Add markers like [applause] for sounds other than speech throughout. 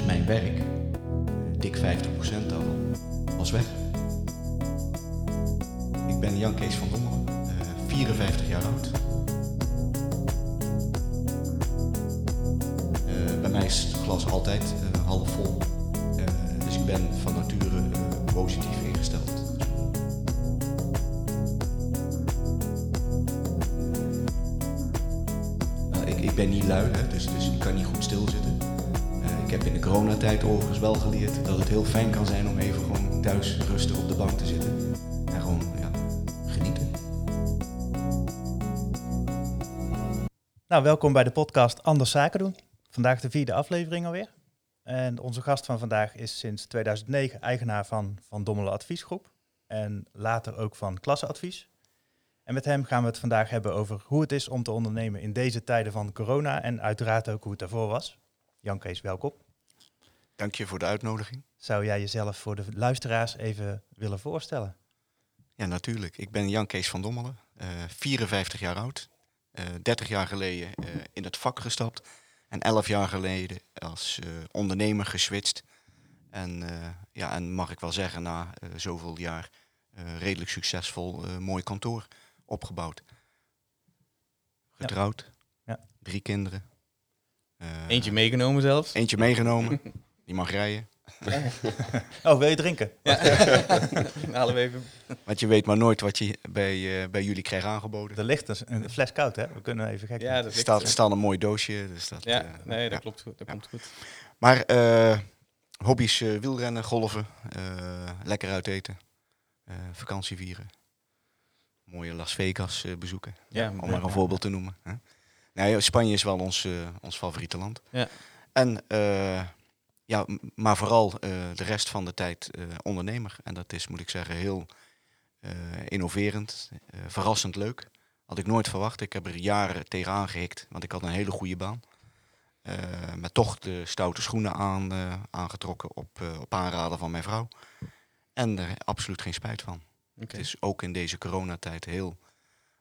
dus mijn werk, eh, dik 50% daarvan, was weg. Ik ben Jan Kees van Dommelen, eh, 54 jaar oud. Eh, bij mij is het glas altijd eh, half vol. Eh, dus ik ben van nature eh, positief ingesteld. Nou, ik, ben niet lui, dus, dus ik kan niet goed stilzitten. Ik heb in de coronatijd overigens wel geleerd dat het heel fijn kan zijn om even gewoon thuis rustig op de bank te zitten. En gewoon ja, genieten. Nou, welkom bij de podcast Anders Zaken doen. Vandaag de vierde aflevering alweer. En onze gast van vandaag is sinds 2009 eigenaar van Van Dommelen Adviesgroep. En later ook van Klasseadvies. En met hem gaan we het vandaag hebben over hoe het is om te ondernemen in deze tijden van corona. En uiteraard ook hoe het daarvoor was. Jan Kees, welkom. Dank je voor de uitnodiging. Zou jij jezelf voor de luisteraars even willen voorstellen? Ja, natuurlijk. Ik ben Jan Kees van Dommelen, eh, 54 jaar oud. eh 30 jaar geleden eh, in het vak gestapt. En 11 jaar geleden als eh, ondernemer geswitcht. En, eh, ja, en mag ik wel zeggen, na eh, zoveel jaar eh, redelijk succesvol eh, mooi kantoor opgebouwd. Getrouwd, Ja. drie kinderen. Eh, Eentje meegenomen zelfs. Eentje meegenomen, die mag rijden. [laughs] Oh, wil je drinken? [laughs] Halen we even. Want je weet maar nooit wat je bij, eh, bij jullie krijgt aangeboden. Er ligt een, een fles koud, hè? We kunnen even gek Ja, Er staat, er. staat een mooi doosje. Dus dat, Ja, eh, nee, dat ja. klopt goed. Dat Ja. komt goed. Maar eh, hobby's eh, wielrennen, golven, eh, lekker uit eten, eh, vakantie vieren. Mooie Las Vegas eh, bezoeken, Ja, om maar een voorbeeld te noemen. Hè. Nee, Spanje is wel ons, eh, ons favoriete land. Ja. En, eh, ja, maar vooral eh, de rest van de tijd ondernemer. En dat is, moet ik zeggen, heel innoverend, verrassend leuk. Had ik nooit verwacht. Ik heb er jaren tegenaan gehikt, want ik had een hele goede baan. Eh, maar toch de stoute schoenen aan, aangetrokken op, op aanraden van mijn vrouw. En er absoluut geen spijt van. Het is ook in deze coronatijd heel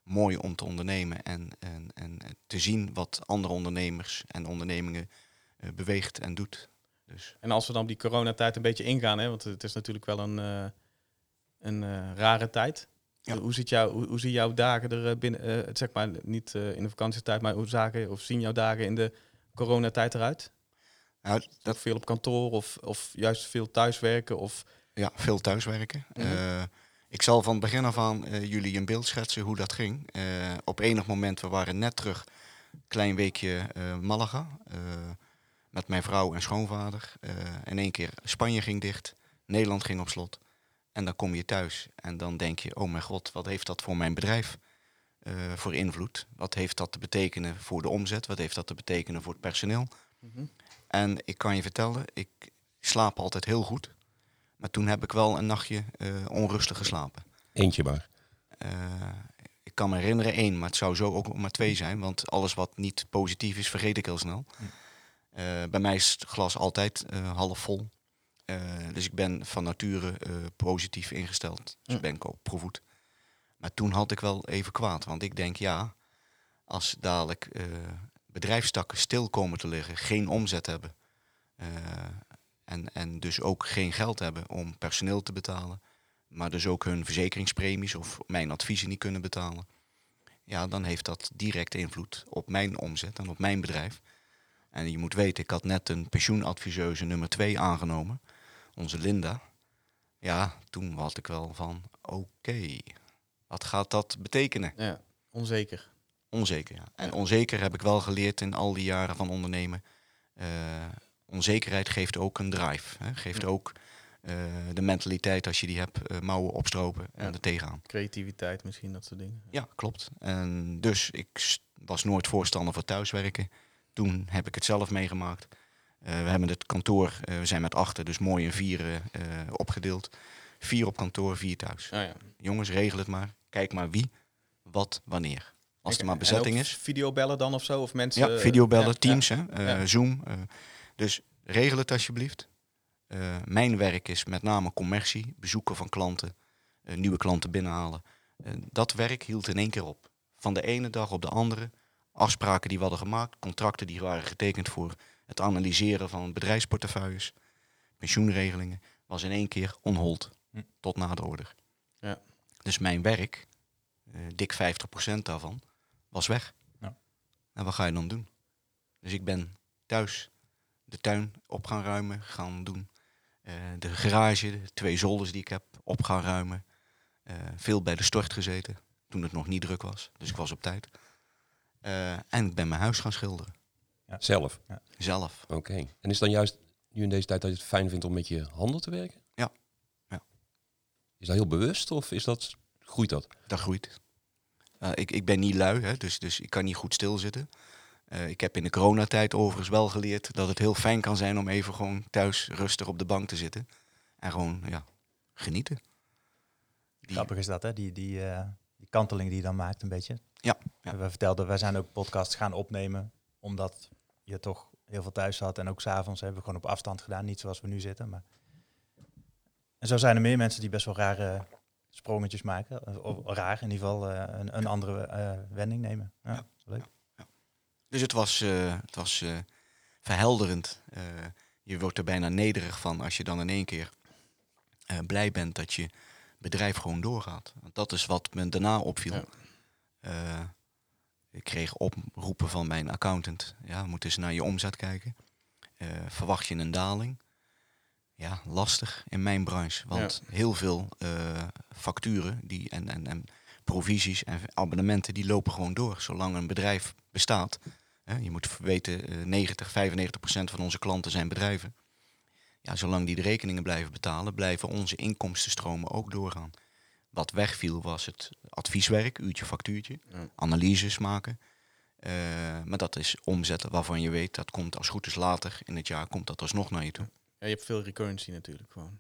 mooi om te ondernemen en, en, en te zien wat andere ondernemers en ondernemingen eh, beweegt en doet. Dus En als we dan op die coronatijd een beetje ingaan, hè, want het is natuurlijk wel een, eh, een eh, rare tijd. Ja. Hoe, ziet jou, hoe, hoe zien jouw dagen er binnen, zeg maar niet in de vakantietijd, maar hoe zagen of zien jouw dagen in de coronatijd eruit? nou, Dat veel op kantoor of, of juist veel thuiswerken of ja, veel thuiswerken. Eh, ik zal van begin af aan eh, jullie een beeld schetsen hoe dat ging. Eh, op enig moment, we waren net terug, klein weekje eh, Malaga. met mijn vrouw en schoonvader. In één keer Spanje ging dicht, Nederland ging op slot. En dan kom je thuis en dan denk je, oh mijn god, wat heeft dat voor mijn bedrijf voor invloed? Wat heeft dat te betekenen voor de omzet? Wat heeft dat te betekenen voor het personeel? Mhm. En ik kan je vertellen, ik slaap altijd heel goed. Maar toen heb ik wel een nachtje eh, onrustig geslapen. Eentje maar. Eh, ik kan me herinneren één, maar het zou zo ook maar twee zijn. Want alles wat niet positief is, vergeet ik heel snel. Eh, bij mij is het glas altijd half vol. Dus ik ben van nature positief ingesteld. Dus Ja. ben ik ook proefvoet. Maar toen had ik wel even kwaad. Want ik denk, ja, als dadelijk bedrijfstakken stil komen te liggen, geen omzet hebben. En, en dus ook geen geld hebben om personeel te betalen. Maar dus ook hun verzekeringspremies of mijn adviezen niet kunnen betalen. Ja, dan heeft dat direct invloed op mijn omzet en op mijn bedrijf. En je moet weten, ik had net een pensioenadviseuse nummer 2 aangenomen. Onze Linda. Ja, toen had ik wel van, oké, wat gaat dat betekenen? ja, onzeker. Onzeker, ja. En onzeker heb ik wel geleerd in al die jaren van ondernemen. Eh, onzekerheid geeft ook een drive. Hè? Geeft ook eh, de mentaliteit, als je die hebt, eh, mouwen opstropen en Ja. er tegenaan. Creativiteit misschien, dat soort dingen. Ja, klopt. En dus ik was nooit voorstander voor thuiswerken. Toen heb ik het zelf meegemaakt. Eh, we hebben het kantoor, we zijn met achter, dus mooi in vier eh, opgedeeld. Vier op kantoor, vier thuis. Ah, ja. Jongens, regel het maar. Kijk maar wie, wat, wanneer. Als er maar bezetting is. Videobellen dan of zo? Of mensen, Ja, videobellen, Teams. Hè. Zoom. Dus regel het alsjeblieft. Eh, mijn werk is met name commercie, bezoeken van klanten, eh, nieuwe klanten binnenhalen. Eh, dat werk hield in één keer op. Van de ene dag op de andere. Afspraken die we hadden gemaakt, contracten die waren getekend voor het analyseren van bedrijfsportefeuilles, pensioenregelingen, was in één keer on hold. Hm. Tot na de order. Ja. Dus mijn werk, dik 50% daarvan, was weg. Ja. En wat ga je dan doen? Dus ik ben thuis de tuin op gaan ruimen, gaan doen. Eh, de garage, de twee zolders die ik heb, op gaan ruimen. Eh, veel bij de stort gezeten, toen het nog niet druk was. Dus ik was op tijd. Eh, en ik ben mijn huis gaan schilderen, Zelf. zelf. Oké. En is dan juist nu in deze tijd dat je het fijn vindt om met je handen te werken? Ja. Ja. Is dat heel bewust of is dat, groeit dat? Dat groeit. Ik, ik ben niet lui, hè, dus, dus ik kan niet goed stilzitten. Eh ik heb in de coronatijd overigens wel geleerd dat het heel fijn kan zijn om even gewoon thuis rustig op de bank te zitten. En gewoon, ja, genieten. Die- Grappig is dat, hè? Die, die, eh, die kanteling die je dan maakt een beetje. Ja, ja. We vertelden, wij zijn ook podcasts gaan opnemen, omdat je toch heel veel thuis had. En ook s'avonds hebben we gewoon op afstand gedaan, niet zoals we nu zitten. Maar... En zo zijn er meer mensen die best wel rare sprongetjes maken. Of, raar in ieder geval eh, een, een andere wending nemen. Ja, Ja. leuk. Dus het was, eh, het was eh, verhelderend. Eh, je wordt er bijna nederig van als je dan in één keer blij bent dat je bedrijf gewoon doorgaat. Want dat is wat me daarna opviel. Ja. Ik kreeg oproepen van mijn accountant. Ja, moet eens naar je omzet kijken. Verwacht je een daling? Ja, lastig in mijn branche. Want heel veel facturen die, en, en, en provisies en abonnementen die lopen gewoon door. Zolang een bedrijf bestaat. Je moet weten, eh, 90, 95 procent van onze klanten zijn bedrijven. Ja, zolang die de rekeningen blijven betalen, blijven onze inkomstenstromen ook doorgaan. Wat wegviel was het advieswerk, uurtje factuurtje, Ja. analyses maken. Eh, maar dat is omzetten waarvan je weet, dat komt als goed is later in het jaar, komt dat alsnog naar je toe. Ja, je hebt veel recurrency natuurlijk gewoon.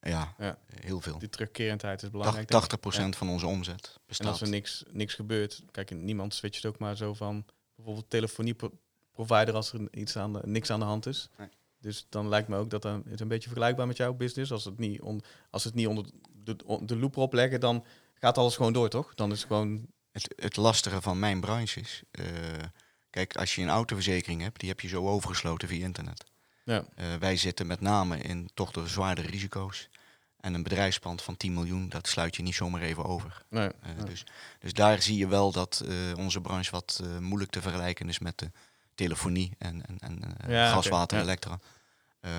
Ja, Ja. heel veel. Die terugkerendheid is belangrijk. denk ik. 80 procent van onze omzet En bestaat. als er niks, niks gebeurt, kijk, niemand switcht ook maar zo van bijvoorbeeld telefonieprovider als er iets aan de, niks aan de hand is. Nee. Dus dan lijkt me ook dat dan, het is een beetje vergelijkbaar met jouw business. Als het niet, on, als het niet onder de, de loep erop leggen, dan gaat alles gewoon door, toch? Dan is het gewoon... Het, het lastige van mijn branche is, eh, kijk, als je een autoverzekering hebt, die heb je zo overgesloten via internet. Ja, Eh, wij zitten met name in toch de zwaardere risico's. En een bedrijfspand van 10 miljoen, dat sluit je niet zomaar even over. nee, Eh, dus, dus daar zie je wel dat eh, onze branche wat eh, moeilijk te vergelijken is met de telefonie en, en, en Ja, gas, water, ja. elektra.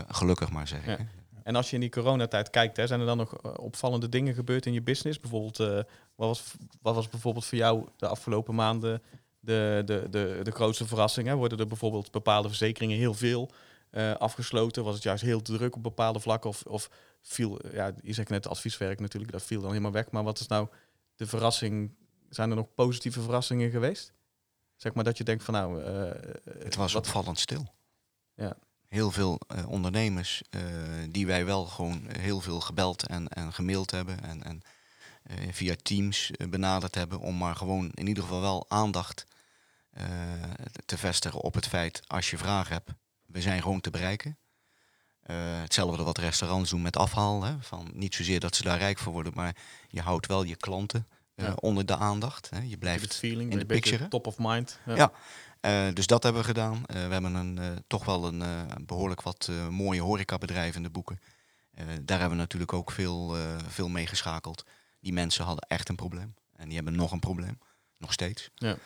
Gelukkig maar zeg ik. Ja. hè. En als je in die coronatijd kijkt, hè, zijn er dan nog opvallende dingen gebeurd in je business? Bijvoorbeeld, wat, was, wat was bijvoorbeeld voor jou de afgelopen maanden de, de, de, de grootste verrassing? Hè? Worden er bijvoorbeeld bepaalde verzekeringen heel veel afgesloten? Was het juist heel druk op bepaalde vlakken? Of, of viel, ja, je zegt net advieswerk natuurlijk, dat viel dan helemaal weg. Maar wat is nou de verrassing? Zijn er nog positieve verrassingen geweest? Zeg maar dat je denkt van nou... eh, Het was wat- opvallend stil. Ja. Heel veel eh, ondernemers eh, die wij wel gewoon heel veel gebeld en, en gemaild hebben en, en eh, via Teams eh, benaderd hebben om maar gewoon in ieder geval wel aandacht eh, te vestigen op het feit als je vragen hebt, we zijn gewoon te bereiken. Eh, hetzelfde wat restaurants doen met afhaal. Hè, van niet zozeer dat ze daar rijk voor worden, maar je houdt wel je klanten eh, Ja. onder de aandacht. Hè. Je Blijft het feeling, in de picture, top of mind. Ja. Eh, dus dat hebben we gedaan. We hebben een, toch wel een eh, behoorlijk wat mooie horecabedrijven in de boeken. Daar hebben we natuurlijk ook veel, veel mee geschakeld. Die mensen hadden echt een probleem. En die hebben nog een probleem. Nog steeds. Ja.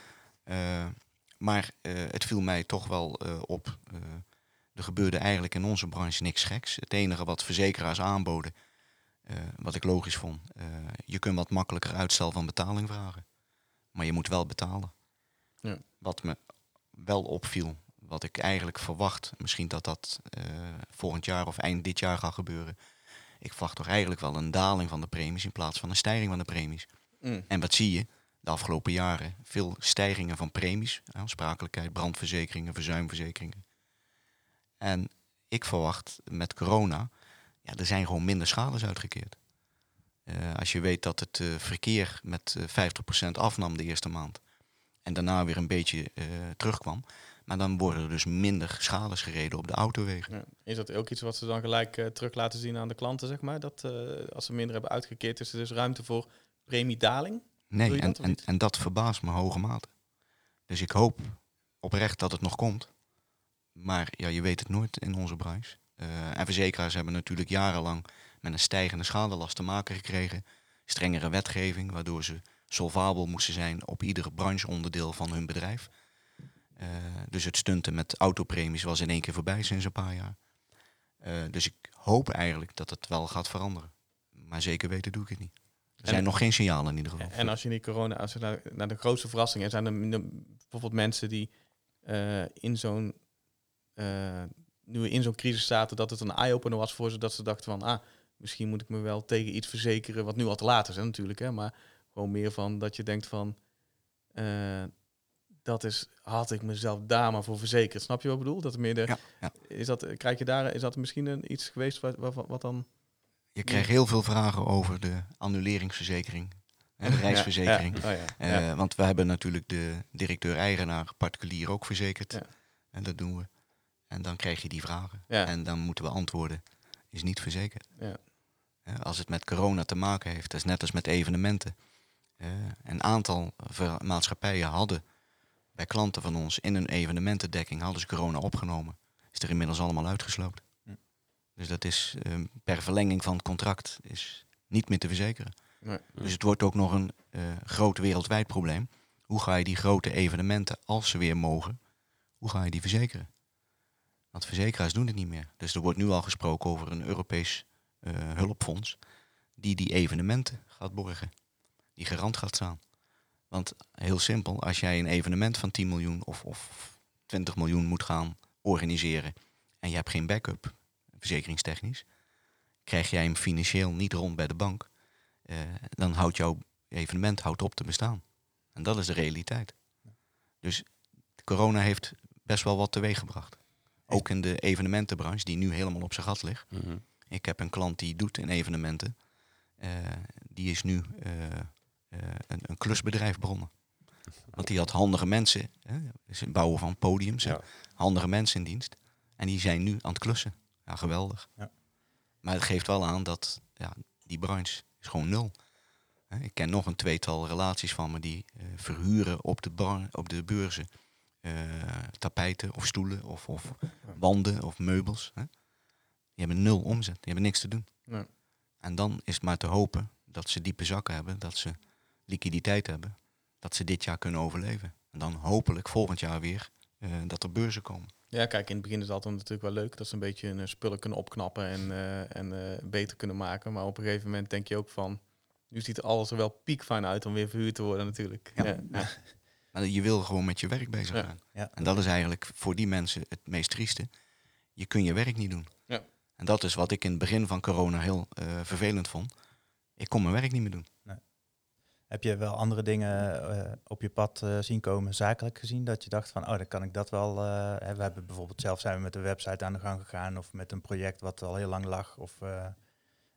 Maar het viel mij toch wel op. er gebeurde eigenlijk in onze branche niks geks. Het enige wat verzekeraars aanboden, eh, wat ik logisch vond, eh, je kunt wat makkelijker uitstel van betaling vragen. Maar je moet wel betalen. Ja. Wat me wel opviel, wat ik eigenlijk verwacht, misschien dat dat eh, volgend jaar of eind dit jaar gaat gebeuren. Ik verwacht toch eigenlijk wel een daling van de premies in plaats van een stijging van de premies. Mm. En wat zie je? De afgelopen jaren veel stijgingen van premies, aansprakelijkheid, brandverzekeringen, verzuimverzekeringen. En ik verwacht met corona, ja, er zijn gewoon minder schades uitgekeerd. Eh, als je weet dat het eh, verkeer met eh 50% afnam de eerste maand en daarna weer een beetje eh, terugkwam, maar dan worden er dus minder schades gereden op de autowegen. Ja. Is dat ook iets wat ze dan gelijk eh, terug laten zien aan de klanten, zeg maar? Dat eh, als ze minder hebben uitgekeerd, is er dus ruimte voor premiedaling? Nee, en, en, en dat verbaast me hoge mate. Dus ik hoop oprecht dat het nog komt. Maar ja, je weet het nooit in onze branche. Eh, en verzekeraars hebben natuurlijk jarenlang met een stijgende schadelast te maken gekregen. Strengere wetgeving, waardoor ze solvabel moesten zijn op ieder brancheonderdeel van hun bedrijf. Eh, dus het stunten met autopremies was in één keer voorbij sinds een paar jaar. Eh, dus ik hoop eigenlijk dat het wel gaat veranderen. Maar zeker weten doe ik het niet. Er zijn En- nog geen signalen in ieder geval. En als je die corona, als je naar, naar de grootste verrassingen, zijn er bijvoorbeeld mensen die in zo'n nu we in zo'n crisis zaten, dat het een eye-opener was voor ze, dat ze dachten van, ah, misschien moet ik me wel tegen iets verzekeren, wat nu al te laat is hè, natuurlijk, hè, maar gewoon meer van dat je denkt van, eh, dat is, had ik mezelf daar maar voor verzekerd. Snap je wat ik bedoel? Dat er meer de, Ja, ja. Is dat, krijg je daar, is dat misschien een, iets geweest wat, wat, wat dan... Je krijgt heel veel vragen over de annuleringsverzekering, hè, de reisverzekering. Ja. Oh. Eh. Want we hebben natuurlijk de directeur-eigenaar particulier ook verzekerd. En dat doen we. En dan krijg je die vragen. Ja. En dan moeten we antwoorden, is niet verzekerd. Ja. Als het met corona te maken heeft, dat is net als met evenementen. Een aantal maatschappijen hadden bij klanten van ons in een evenementendekking hadden ze corona opgenomen. Is er inmiddels allemaal uitgesloten. Hm. Dus dat is eh, per verlenging van het contract is niet meer te verzekeren. Nee. Dus het wordt ook nog een eh, groot wereldwijd probleem. Hoe ga je die grote evenementen, als ze weer mogen, hoe ga je die verzekeren? Want verzekeraars doen het niet meer. Dus er wordt nu al gesproken over een Europees eh, hulpfonds die die evenementen gaat borgen. Die garant gaat staan. Want heel simpel, als jij een evenement van 10 miljoen of, of 20 miljoen moet gaan organiseren en je hebt geen backup, verzekeringstechnisch, krijg jij hem financieel niet rond bij de bank, eh, dan houdt jouw evenement houdt op te bestaan. En dat is de realiteit. Dus corona heeft best wel wat teweeg gebracht. Ook in de evenementenbranche, die nu helemaal op zijn gat ligt. Mhm. Ik heb een klant die doet in evenementen. Eh, die is nu eh, eh, een, een klusbedrijf begonnen. Want die had handige mensen. Hè, bouwen van podiums. Ja. Handige mensen in dienst. En die zijn nu aan het klussen. Ja, geweldig. Ja. Maar het geeft wel aan dat ja, die branche is gewoon nul. Ik ken nog een tweetal relaties van me die verhuren op de, op de beurzen tapijten of stoelen of, of wanden of meubels. Hè. Die hebben nul omzet, die hebben niks te doen. Nee. En dan is het maar te hopen dat ze diepe zakken hebben, dat ze liquiditeit hebben, dat ze dit jaar kunnen overleven. En dan hopelijk volgend jaar weer eh, dat er beurzen komen. Ja, kijk, in het begin is het altijd natuurlijk wel leuk dat ze een beetje hun eh, spullen kunnen opknappen en, eh, en eh, beter kunnen maken. Maar op een gegeven moment denk je ook van, nu ziet alles er wel piekfijn uit om weer verhuurd te worden natuurlijk. Ja. Ja, ja. Maar je wil gewoon met je werk bezig Ja. zijn. Ja. En dat is eigenlijk voor die mensen het meest trieste. Je kunt je werk niet doen. Ja. En dat is wat ik in het begin van corona heel eh, vervelend vond. Ik kon mijn werk niet meer doen. Heb je wel andere dingen eh, op je pad eh, zien komen, zakelijk gezien, dat je dacht van, oh, dan kan ik dat wel. eh, hè, we hebben bijvoorbeeld zelf zijn we met een website aan de gang gegaan of met een project wat al heel lang lag of eh,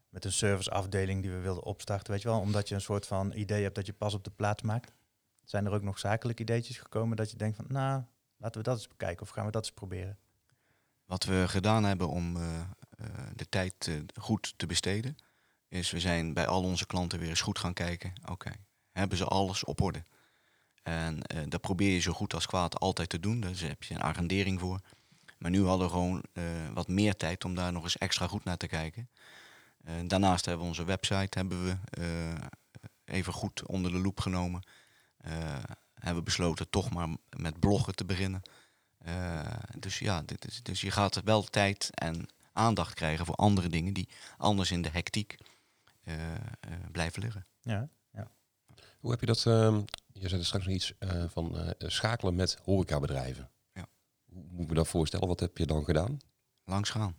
met een serviceafdeling die we wilden opstarten, weet je wel, omdat je een soort van idee hebt dat je pas op de plaats maakt. Zijn er ook nog zakelijke ideetjes gekomen dat je denkt van, nou, laten we dat eens bekijken of gaan we dat eens proberen? Wat we gedaan hebben om eh, eh, de tijd eh, goed te besteden, is we zijn bij al onze klanten weer eens goed gaan kijken. Oké, hebben ze alles op orde? En eh, dat probeer je zo goed als kwaad altijd te doen. Daar heb je een agendering voor. Maar nu hadden we gewoon wat meer tijd om daar nog eens extra goed naar te kijken. Daarnaast hebben we onze website hebben we, even goed onder de loep genomen. Eh, hebben besloten toch maar met bloggen te beginnen. Eh, dus ja, dit is, dus je gaat wel tijd en aandacht krijgen voor andere dingen die anders in de hectiek eh, eh, blijven liggen. Ja, Hoe heb je dat? ehm, je zei er straks nog iets eh, van eh, schakelen met horecabedrijven. Ja. Hoe moet ik me dat voorstellen? Wat heb je dan gedaan? Langs gaan.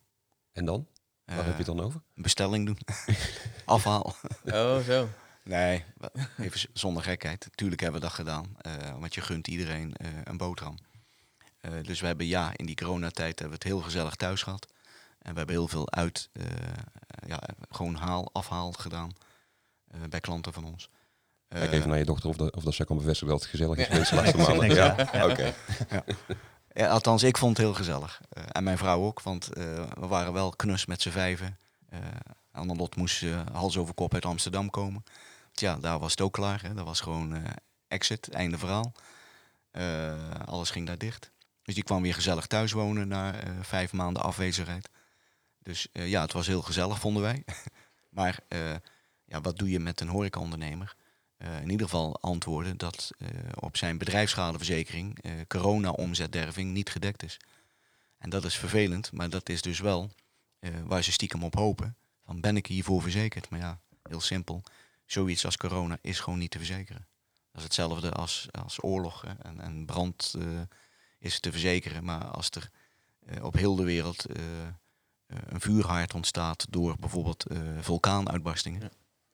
En dan? Waar heb je het dan over? Een bestelling doen. [laughs] Afhaal. Oh, zo. Nee, even zonder gekheid. Tuurlijk hebben we dat gedaan. eh, want je gunt iedereen eh, een boterham. Eh, dus we hebben ja, in die coronatijd hebben we het heel gezellig thuis gehad. En we hebben heel veel uit, ja, gewoon haal, afhaal gedaan bij klanten van ons. Kijk even naar je dochter of, dat of dat zij kan bevestigen dat het gezellig is geweest de laatste [laughs] maanden. Ja. Ja. althans, ik vond het heel gezellig. En mijn vrouw ook, want we waren wel knus met z'n vijven. Annelot moest hals over kop uit Amsterdam komen. Tja, daar was het ook klaar. Hè. Dat was gewoon eh, exit, einde verhaal. Eh, alles ging daar dicht. Dus die kwam weer gezellig thuis wonen na eh, vijf maanden afwezigheid. Dus ja, het was heel gezellig, vonden wij. [laughs] maar ja, wat doe je met een horecaondernemer? Eh in ieder geval antwoorden dat op zijn bedrijfsschadeverzekering corona-omzetderving niet gedekt is. En dat is vervelend, maar dat is dus wel waar ze stiekem op hopen. Van ben ik hiervoor verzekerd? Maar ja, heel simpel. Zoiets als corona is gewoon niet te verzekeren. Dat is hetzelfde als, als oorlog en, en brand eh, is te verzekeren. Maar als er eh, op heel de wereld eh, een vuurhaard ontstaat door bijvoorbeeld vulkaanuitbarstingen. Ja.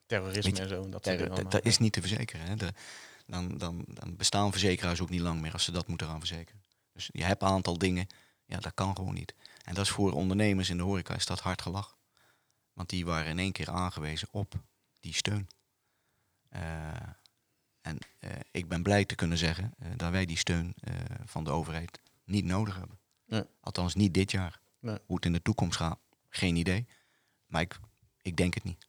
Terrorisme je, en zo. Dat, Ter- allemaal. is niet te verzekeren. Hè. De- dan, dan, dan bestaan verzekeraars ook niet lang meer als ze dat moeten gaan verzekeren. Dus je hebt een aantal dingen, ja, dat kan gewoon niet. En dat is voor ondernemers in de horeca is dat hard gelach. Want die waren in één keer aangewezen op die steun. Eh, en eh, ik ben blij te kunnen zeggen eh, dat wij die steun van de overheid niet nodig hebben. Nee. Althans niet dit jaar. Nee. Hoe het in de toekomst gaat, geen idee. Maar ik, ik denk het niet.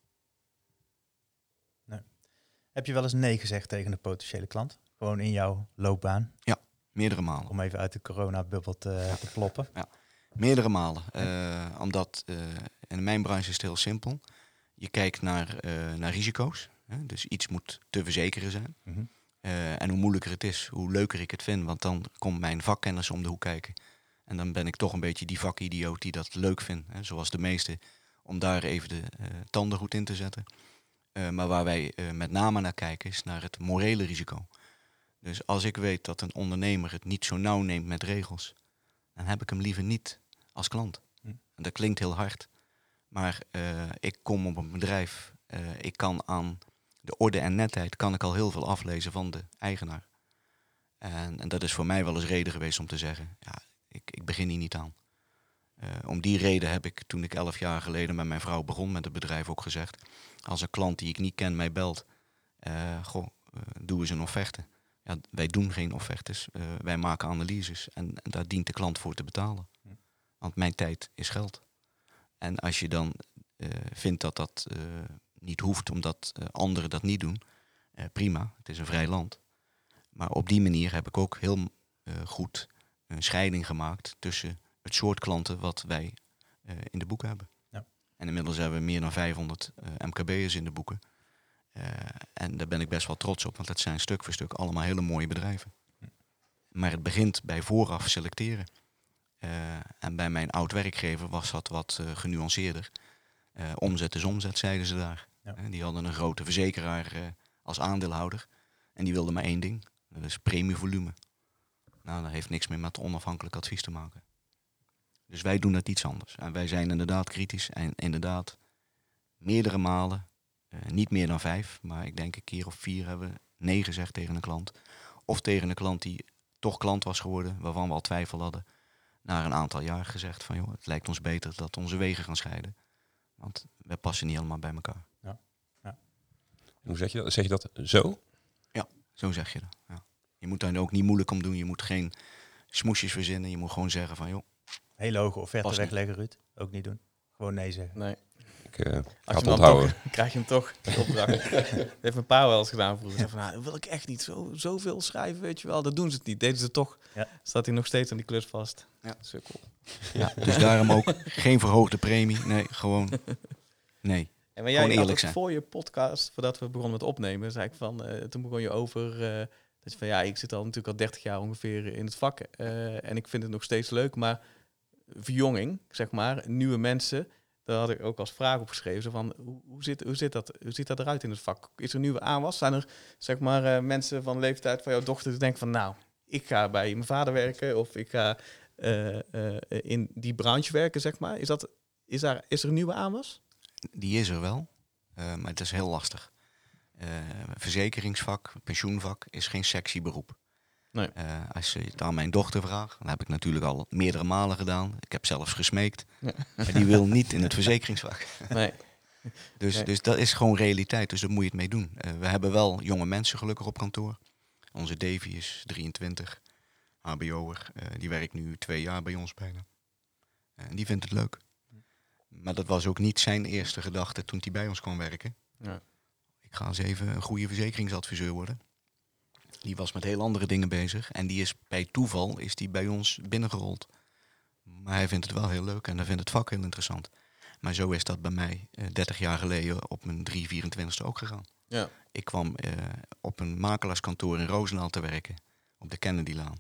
Heb je wel eens nee gezegd tegen een potentiële klant? Gewoon in jouw loopbaan, Meerdere malen. om even uit de coronabubbel te, te ploppen. Meerdere malen. Omdat eh, in mijn branche is het heel simpel. Je kijkt naar, eh, naar risico's. Hè? Dus iets moet te verzekeren zijn. Mhm. Eh, en hoe moeilijker het is, hoe leuker ik het vind. Want dan komt mijn vakkennis om de hoek kijken. En dan ben ik toch een beetje die vakidioot die dat leuk vindt. Hè? Zoals de meesten. Om daar even de eh, tanden goed in te zetten. Eh, maar waar wij met name naar kijken is naar het morele risico. Dus als ik weet dat een ondernemer het niet zo nauw neemt met regels, dan heb ik hem liever niet als klant. Hm. En dat klinkt heel hard. Maar ik kom op een bedrijf, ik kan aan de orde en netheid kan ik al heel veel aflezen van de eigenaar. En, en dat is voor mij wel eens reden geweest om te zeggen, ja, ik, ik begin hier niet aan. Eh, om die reden heb ik toen ik elf jaar geleden met mijn vrouw begon met het bedrijf ook gezegd, als een klant die ik niet ken mij belt, eh, goh, eh, doe eens een offerte. Ja, wij doen geen offertes, wij maken analyses en, en daar dient de klant voor te betalen. Want mijn tijd is geld. En als je dan vindt dat dat niet hoeft omdat eh, anderen dat niet doen, eh, prima, het is een vrij land. Maar op die manier heb ik ook heel eh, goed een scheiding gemaakt tussen het soort klanten wat wij in de boeken hebben. Ja. En inmiddels hebben we meer dan 500 eh, MKB'ers in de boeken. En daar ben ik best wel trots op, want dat zijn stuk voor stuk allemaal hele mooie bedrijven. Maar het begint bij vooraf selecteren. En bij mijn oud werkgever was dat wat genuanceerder. Omzet is omzet, zeiden ze daar. Die hadden een grote verzekeraar eh, als aandeelhouder. En die wilde maar één ding. Dat is premievolume. Nou, dat heeft niks meer met onafhankelijk advies te maken. Dus wij doen dat iets anders. En wij zijn inderdaad kritisch. En inderdaad, meerdere malen, eh, niet meer dan vijf, maar ik denk een keer of vier hebben we nee gezegd tegen een klant. Of tegen een klant die toch klant was geworden, waarvan we al twijfel hadden. Na een aantal jaar gezegd van, joh, het lijkt ons beter dat onze wegen gaan scheiden. Want we passen niet helemaal bij elkaar. Hoe zeg je dat? Zeg je dat zo? Zo zeg je dat. Ja. Je moet daar ook niet moeilijk om doen. Je moet geen smoesjes verzinnen. Je moet gewoon zeggen van, joh, Hele hoge offerte wegleggen, Ruud. Ook niet doen. Gewoon nee zeggen. Nee. Ik eh, ga Als je het hem dan onthouden. toch, krijg je hem toch, die opdracht. Dat [laughs] [laughs] heeft mijn pa wel eens gedaan vroeger. Van, nou, dat wil ik echt niet zo, zoveel schrijven, weet je wel. Dat doen ze het niet. Deden ze toch. Ja. Staat hij nog steeds aan die klus vast. Ja. Sukkel. ja, dus daarom ook geen verhoogde premie. Nee, gewoon [laughs] nee. En maar jij eerlijk zijn. voor je podcast, voordat we begonnen met opnemen, zei ik van, eh, toen begon je over, eh, dat je van ja, ik zit al natuurlijk al 30 jaar ongeveer in het vak eh, en ik vind het nog steeds leuk, maar verjonging, zeg maar, nieuwe mensen, daar had ik ook als vraag opgeschreven, zo van hoe, hoe, zit, hoe, zit dat, hoe ziet dat eruit in het vak? Is er nieuwe aanwas? Zijn er zeg maar mensen van de leeftijd van jouw dochter die denken van nou, ik ga bij mijn vader werken of ik ga in die branche werken, zeg maar. Is, dat, is, daar, is er een nieuwe aanwas? Die is er wel, eh, maar het is heel lastig. Eh, verzekeringsvak, pensioenvak is geen sexy beroep. Nee. Eh, als je het aan mijn dochter vraagt, dat heb ik natuurlijk al meerdere malen gedaan. Ik heb zelfs gesmeekt. Ja. Maar die wil niet in het [laughs] verzekeringsvak. Nee. Dus, Nee. dus dat is gewoon realiteit. Dus daar moet je het mee doen. We hebben wel jonge mensen gelukkig op kantoor. Onze Davy is 23, HBO'er. Die werkt nu twee jaar bij ons bijna. En die vindt het leuk. Maar dat was ook niet zijn eerste gedachte toen hij bij ons kwam werken. Ja. Ik ga eens even een goede verzekeringsadviseur worden. Die was met heel andere dingen bezig. En die is bij toeval is die bij ons binnengerold. Maar hij vindt het wel heel leuk en hij vindt het vak heel interessant. Maar zo is dat bij mij eh, 30 jaar geleden op mijn 324ste ook gegaan. Ja. Ik kwam eh, op een makelaarskantoor in Roosendaal te werken. Op de Kennedylaan.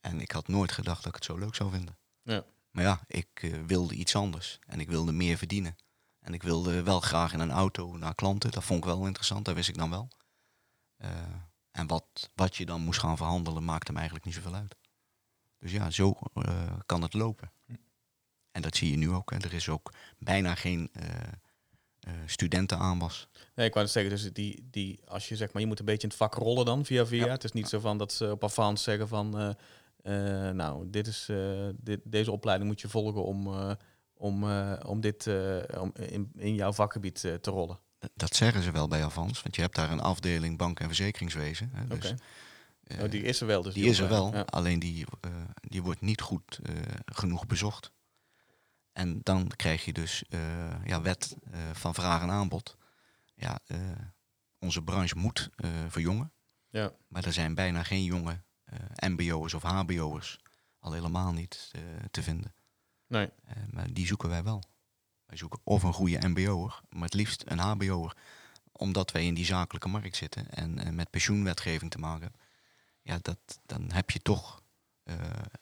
En ik had nooit gedacht dat ik het zo leuk zou vinden. Ja. Maar ja, ik eh, wilde iets anders. En ik wilde meer verdienen. En ik wilde wel graag in een auto naar klanten. Dat vond ik wel interessant, dat wist ik dan wel. Eh, en wat, wat je dan moest gaan verhandelen, maakte me eigenlijk niet zoveel uit. Dus ja, zo eh, kan het lopen. En dat zie je nu ook. Hè. Er is ook bijna geen studentenaanwas. Nee, ik wou zeggen, dus die, die, als je zeg maar, je moet een beetje in het vak rollen dan via via. Ja. Het is niet zo van dat ze op avans zeggen van, eh, nou, dit is, eh, dit, deze opleiding moet je volgen om, eh, om, om dit om in, in jouw vakgebied te rollen. Dat zeggen ze wel bij Avans, want je hebt daar een afdeling bank- en verzekeringswezen. Hè. Dus, oh, die is er wel. Dus die is er wel, alleen die, die wordt niet goed genoeg bezocht. En dan krijg je dus ja, wet van vraag en aanbod. Ja, onze branche moet verjongen, Ja. maar er zijn bijna geen jonge eh, mbo'ers of hbo'ers, al helemaal niet eh, te vinden. Nee. Eh, maar die zoeken wij wel. Wij zoeken of een goede mbo'er, maar het liefst een hbo'er. Omdat wij in die zakelijke markt zitten en eh, met pensioenwetgeving te maken hebben. Ja, dat, dan heb je toch eh,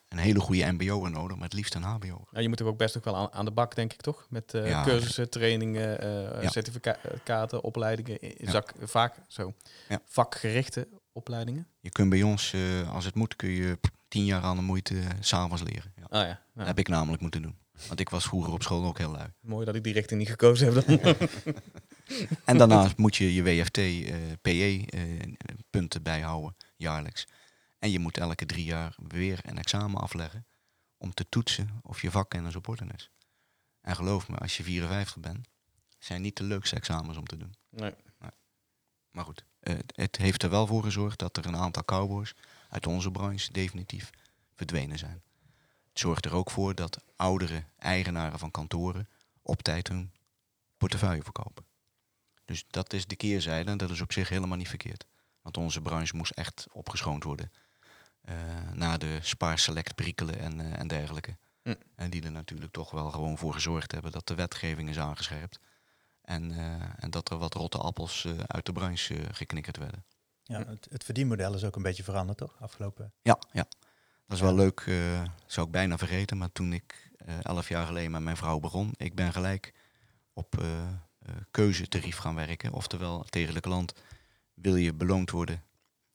een hele goede mbo'er nodig, maar het liefst een hbo'er. Ja, je moet er ook best nog wel aan, aan de bak, denk ik, toch? Met eh, Ja. cursussen, trainingen, eh Ja. certificaten, opleidingen. Ja. Zak, vaak zo. Ja. Vakgerichte opleidingen. Je kunt bij ons, eh, als het moet, kun je tien jaar aan de moeite eh, s'avonds leren. Ja. Ah ja, Dat heb ik namelijk moeten doen. Want ik was vroeger op school ook heel lui. mooi dat ik die richting niet gekozen heb dan. [laughs] [laughs] En daarnaast moet je je WFT, eh, PE eh, punten bijhouden, jaarlijks. En je moet elke drie jaar weer een examen afleggen om te toetsen of je vakkennis op orde is. En geloof me, als je 54 bent, zijn niet de leukste examens om te doen. nee. Maar goed, het- heeft er wel voor gezorgd dat er een aantal cowboys uit onze branche definitief verdwenen zijn. Het zorgt er ook voor dat oudere eigenaren van kantoren op tijd hun portefeuille verkopen. Dus dat is de keerzijde en dat is op zich helemaal niet verkeerd. Want onze branche moest echt opgeschoond worden. eh na de Spaar Select prikkelen en, eh, en dergelijke. Hm. En die er natuurlijk toch wel gewoon voor gezorgd hebben dat de wetgeving is aangescherpt. En, eh, en dat er wat rotte appels eh, uit de branche eh, geknikkerd werden. Ja, het, het verdienmodel is ook een beetje veranderd, toch? Afgelopen. Ja, ja. Dat is wel leuk. eh zou ik bijna vergeten. Maar toen ik eh, elf jaar geleden met mijn vrouw begon, ik ben gelijk op eh, keuzetarief gaan werken. Oftewel, tegen de klant, wil je beloond worden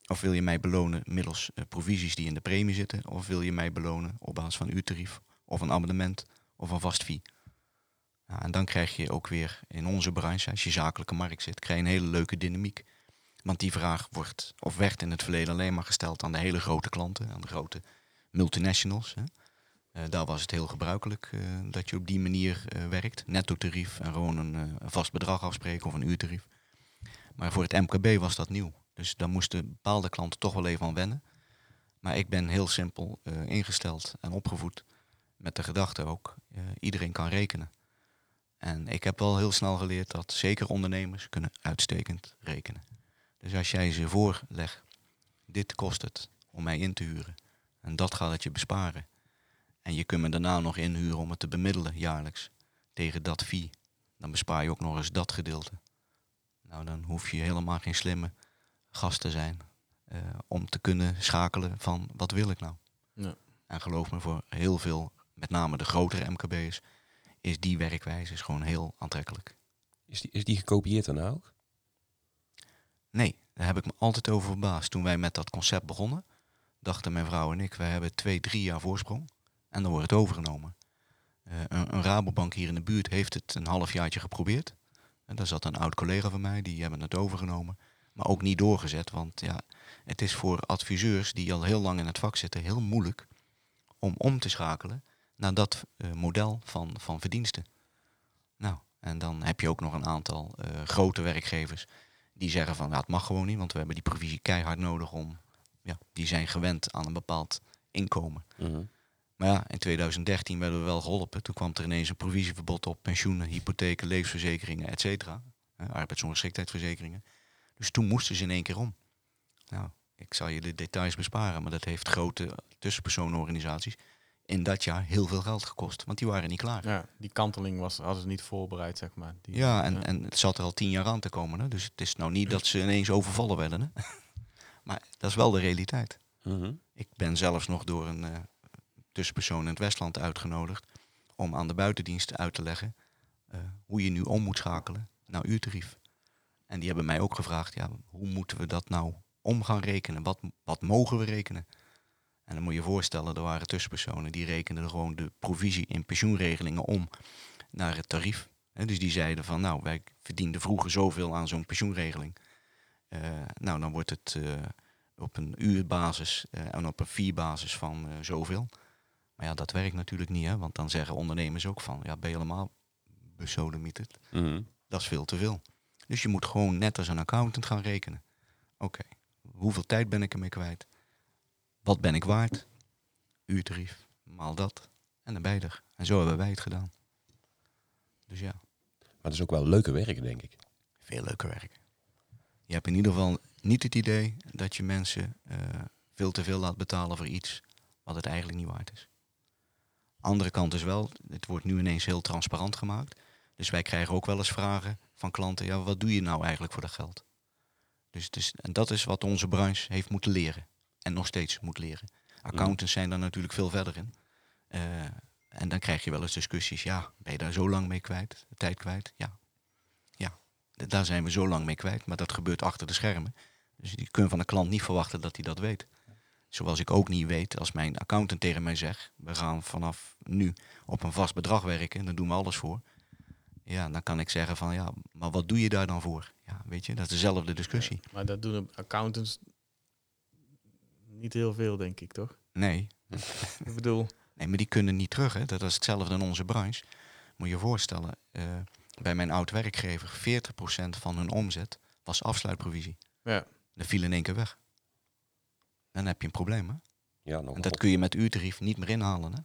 of wil je mij belonen middels provisies die in de premie zitten? Of wil je mij belonen op basis van uurtarief of een abonnement of een vast fee? En dan krijg je ook weer in onze branche, als je zakelijke markt zit, krijg je een hele leuke dynamiek. Want die vraag wordt, of werd in het verleden alleen maar gesteld aan de hele grote klanten, aan de grote multinationals. Hè. Eh, daar was het heel gebruikelijk eh, dat je op die manier eh, werkt. Netto tarief en gewoon een, vast bedrag afspreken of een uurtarief. Maar voor het MKB was dat nieuw. Dus daar moesten bepaalde klanten toch wel even aan wennen. Maar ik ben heel simpel ingesteld en opgevoed met de gedachte ook, iedereen kan rekenen. En ik heb wel heel snel geleerd dat zeker ondernemers kunnen uitstekend rekenen. Dus als jij ze voorlegt, dit kost het om mij in te huren. En dat gaat het je besparen. En je kunt me daarna nog inhuren om het te bemiddelen jaarlijks tegen dat fee. Dan bespaar je ook nog eens dat gedeelte. Nou, dan hoef je helemaal geen slimme gast te zijn eh, om te kunnen schakelen van wat wil ik nou. Ja. En geloof me, voor heel veel, met name de grotere MKB's, is die werkwijze is gewoon heel aantrekkelijk. Is die, is die gekopieerd daarna ook? Nee, daar heb ik me altijd over verbaasd. Toen wij met dat concept begonnen, dachten mijn vrouw en ik, wij hebben twee, drie jaar voorsprong. En dan wordt het overgenomen. Eh, een, een Rabobank hier in de buurt heeft het een halfjaartje geprobeerd. En daar zat een oud collega van mij, die hebben het overgenomen. Maar ook niet doorgezet, want ja, het is voor adviseurs die al heel lang in het vak zitten heel moeilijk om om te schakelen naar dat eh, model van, van verdiensten. Nou, en dan heb je ook nog een aantal eh, grote werkgevers die zeggen van, nou, het mag gewoon niet, want we hebben die provisie keihard nodig om, ja, die zijn gewend aan een bepaald inkomen. Mhm. Maar ja, in 2013 werden we wel geholpen. Toen kwam er ineens een provisieverbod op pensioenen, hypotheken, levensverzekeringen, et cetera. Arbeidsongeschiktheidsverzekeringen. Dus toen moesten ze in één keer om. Nou, ik zal je de details besparen, maar dat heeft grote tussenpersonenorganisaties in dat jaar heel veel geld gekost. Want die waren niet klaar. Ja, Ja, die kanteling was, hadden ze niet voorbereid, zeg maar. Die, en, en het zat er al tien jaar aan te komen. Hè? Dus het is nou niet dat ze ineens overvallen werden. Hè? [laughs] maar dat is wel de realiteit. Mhm. Ik ben zelfs nog door een eh, tussenpersoon in het Westland uitgenodigd om aan de buitendiensten uit te leggen eh, hoe je nu om moet schakelen naar uurtarief. En die hebben mij ook gevraagd, ja, hoe moeten we dat nou om gaan rekenen? Wat, wat mogen we rekenen? En dan moet je je voorstellen, er waren tussenpersonen die rekenden gewoon de provisie in pensioenregelingen om naar het tarief. Hè, dus die zeiden van, nou, wij verdienden vroeger zoveel aan zo'n pensioenregeling. Eh, nou, dan wordt het eh, op een uurbasis eh, en op een vierbasis van zoveel. Maar ja, dat werkt natuurlijk niet, hè? want dan zeggen ondernemers ook van, ja, ben je helemaal besodemieterd? Mhm. Dat is veel te veel. Dus je moet gewoon net als een accountant gaan rekenen. Oké, hoeveel tijd ben ik ermee kwijt? Wat ben ik waard? Uurtarief, maal dat. En dan ben je er. En zo hebben wij het gedaan. Dus ja, Maar het is ook wel leuke werk, denk ik. veel leuker werk. Je hebt in ieder geval niet het idee dat je mensen eh, veel te veel laat betalen voor iets wat het eigenlijk niet waard is. Andere kant is wel, het wordt nu ineens heel transparant gemaakt. Dus wij krijgen ook wel eens vragen van klanten, ja, wat doe je nou eigenlijk voor dat geld? Dus het is, en dat is wat onze branche heeft moeten leren. En nog steeds moet leren. Accountants zijn daar natuurlijk veel verder in. Eh, en dan krijg je wel eens discussies, ja, ben je daar zo lang mee kwijt, tijd kwijt? Ja. Ja, daar zijn we zo lang mee kwijt, maar dat gebeurt achter de schermen. Dus je kunt van de klant niet verwachten dat hij dat weet. Zoals ik ook niet weet als mijn accountant tegen mij zegt, we gaan vanaf nu op een vast bedrag werken, daar doen we alles voor. Ja, dan kan ik zeggen van ja, maar wat doe je daar dan voor? Ja, weet je, dat is dezelfde discussie. Maar dat doen accountants niet heel veel, denk ik, toch? Nee, Ik bedoel, nee, maar die kunnen niet terug. Hè. Dat is hetzelfde in onze branche. Moet je je voorstellen, eh, bij mijn oud werkgever, 40% van hun omzet was afsluitprovisie. ja, Dat viel in één keer weg. Dan heb je een probleem. Hè? Ja, nog En dat kun je met uurtarief niet meer inhalen. Hè?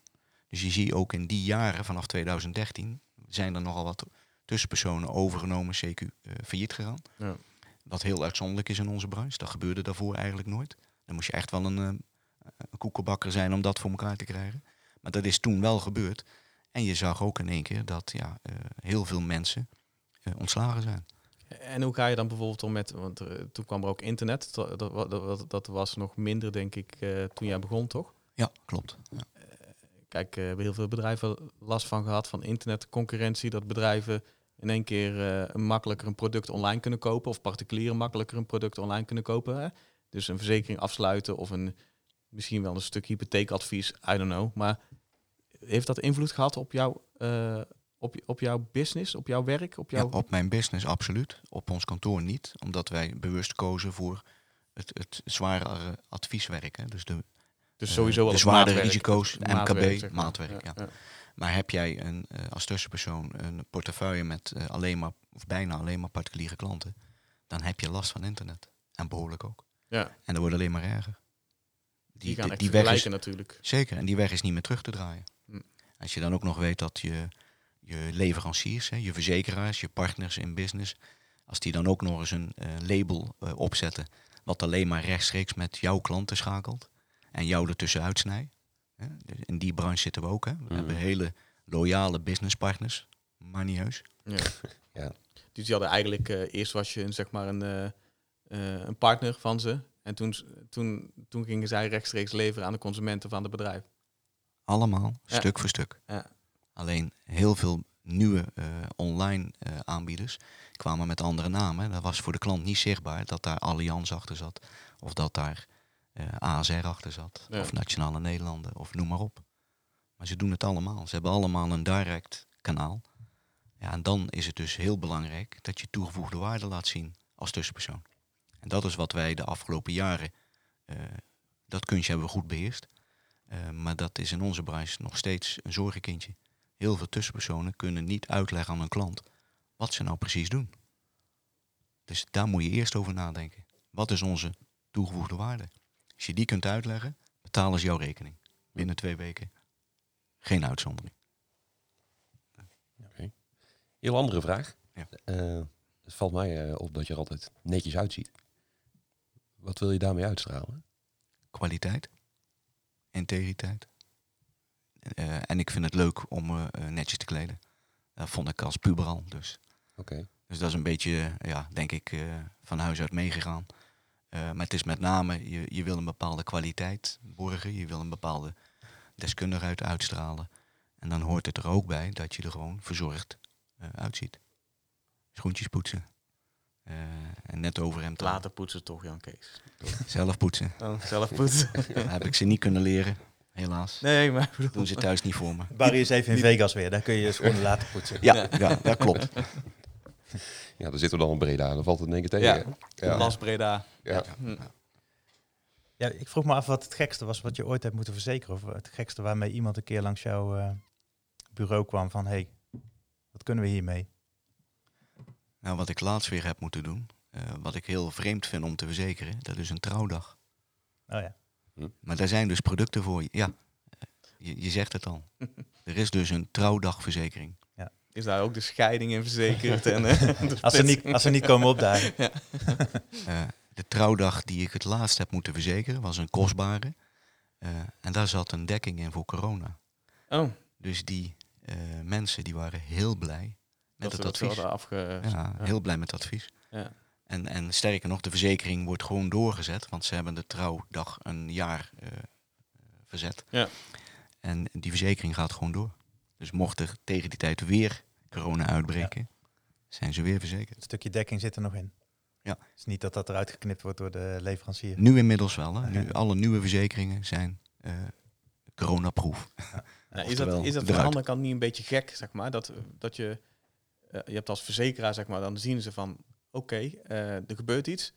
Dus je ziet ook in die jaren, vanaf 2013, zijn er nogal wat tussenpersonen overgenomen, CQ, eh, failliet gegaan. Ja. Wat heel uitzonderlijk is in onze branche. Dat gebeurde daarvoor eigenlijk nooit. Dan moest je echt wel een, eh, een koekenbakker zijn om dat voor elkaar te krijgen. Maar dat is toen wel gebeurd. En je zag ook in één keer dat ja, eh, heel veel mensen eh, ontslagen zijn. En hoe ga je dan bijvoorbeeld om met, want toen kwam er ook internet, dat, dat, dat, dat was nog minder denk ik toen jij begon toch? Ja, klopt. Ja. Kijk, eh, hebben heel veel bedrijven last van gehad van internetconcurrentie, dat bedrijven in één keer makkelijker een product online kunnen kopen of particulieren makkelijker een product online kunnen kopen. Hè? Dus een verzekering afsluiten of een, misschien wel een stuk hypotheekadvies, I don't know. Maar heeft dat invloed gehad op, jouw eh, op, op jouw business, op jouw werk, op jouw... Ja, op mijn business absoluut. Op ons kantoor niet. Omdat wij bewust kozen voor het, het zware advieswerk. Hè. Dus de, dus sowieso wel de zwaardere maatwerk, risico's, MKB, maatwerk, zeg maar. maatwerk, ja. Maar heb jij een, eh, als tussenpersoon een portefeuille met eh, alleen maar, of bijna alleen maar particuliere klanten, dan heb je last van internet. En behoorlijk ook. Ja, En dat wordt alleen maar erger. die, gaan echt die weg is, vergelijken natuurlijk. zeker, en die weg is niet meer terug te draaien. Hm. Als je dan ook nog weet dat je, je leveranciers, hè, je verzekeraars, je partners in business, als die dan ook nog eens een eh, label eh, opzetten, wat alleen maar rechtstreeks met jouw klanten schakelt en jou ertussen uitsnijdt. Hè. Dus In die branche zitten we ook. Hè. We Mhm. hebben hele loyale businesspartners, maar niet heus. Ja. [laughs] Ja. Dus die hadden eigenlijk, eh, eerst was je een, zeg maar een, eh, een partner van ze. En toen, toen, toen gingen zij rechtstreeks leveren aan de consumenten van het bedrijf. Allemaal, Ja. stuk voor stuk. Ja. Alleen heel veel nieuwe eh, online eh, aanbieders kwamen met andere namen. Dat was voor de klant niet zichtbaar dat daar Allianz achter zat. Of dat daar ASR achter zat. Ja. Of Nationale Nederlanden. Of noem maar op. Maar ze doen het allemaal. Ze hebben allemaal een direct kanaal. Ja, en dan is het dus heel belangrijk dat je toegevoegde waarde laat zien als tussenpersoon. En dat is wat wij de afgelopen jaren, eh, dat kunstje hebben we goed beheerst. Eh, maar dat is in onze branche nog steeds een zorgenkindje. Heel veel tussenpersonen kunnen niet uitleggen aan een klant wat ze nou precies doen. Dus daar moet je eerst over nadenken. Wat is onze toegevoegde waarde? Als je die kunt uitleggen, betalen ze jouw rekening. Binnen twee weken. Geen uitzondering. Heel andere vraag. Ja. Eh, het valt mij op dat je er altijd netjes uitziet. Wat wil je daarmee uitstralen? Kwaliteit, integriteit. Eh, en ik vind het leuk om me eh, netjes te kleden. Dat vond ik als puber al. Dus, Oké. dus dat is een beetje, ja, denk ik, van huis uit meegegaan. Maar het is met name, je, je wil een bepaalde kwaliteit borgen. Je wil een bepaalde deskundigheid uitstralen. En dan hoort het er ook bij dat je er gewoon verzorgd uitziet. Schoentjes poetsen. Eh, en net over hem Later poetsen toch, Jan Kees. zelf poetsen. Dan [laughs] zelf poetsen. [laughs] Heb ik ze niet kunnen leren, helaas. nee, maar bedoel- Doen ze thuis niet voor me. Barry is even in Vegas weer. Daar kun je je schoenen [laughs] laten poetsen. Ja, ja dat klopt. Ja, dan zitten we dan in Breda. Dan valt het in één keer tegen. Ja. ja. Las Breda. ja. Hm. Ja, ik vroeg me af wat het gekste was wat je ooit hebt moeten verzekeren. Of het gekste waarmee iemand een keer langs jouw eh, bureau kwam van... hey, wat kunnen we hiermee? Nou, wat ik laatst weer heb moeten doen, eh, wat ik heel vreemd vind om te verzekeren, dat is een trouwdag. Oh ja. Maar daar zijn dus producten voor. Ja, eh, je, je zegt het al. [laughs] Er is dus een trouwdagverzekering. Is daar ook de scheiding in verzekerd? en, eh, [laughs] Als ze niet, als ze niet komen opdagen. [laughs] Eh, de trouwdag die ik het laatst heb moeten verzekeren, was een kostbare. Eh, en daar zat een dekking in voor corona. Oh, Dus die eh, mensen die waren heel blij met dat het advies. afge... Ja, heel blij met het advies. Ja. En, en sterker nog, de verzekering wordt gewoon doorgezet, want ze hebben de trouwdag een jaar eh, verzet. Ja. En die verzekering gaat gewoon door. Dus mocht er tegen die tijd weer corona uitbreken, zijn ze weer verzekerd. Het stukje dekking zit er nog in. Ja. Het is niet dat dat eruit geknipt wordt door de leverancier. Nu inmiddels wel. Hè? Nu, Ja. alle nieuwe verzekeringen zijn eh coronaproof. Nou, [laughs] is dat, is dat van de andere kant niet een beetje gek, zeg maar? Dat, dat je, je hebt als verzekeraar, zeg maar, dan zien ze van, oké, eh, er gebeurt iets.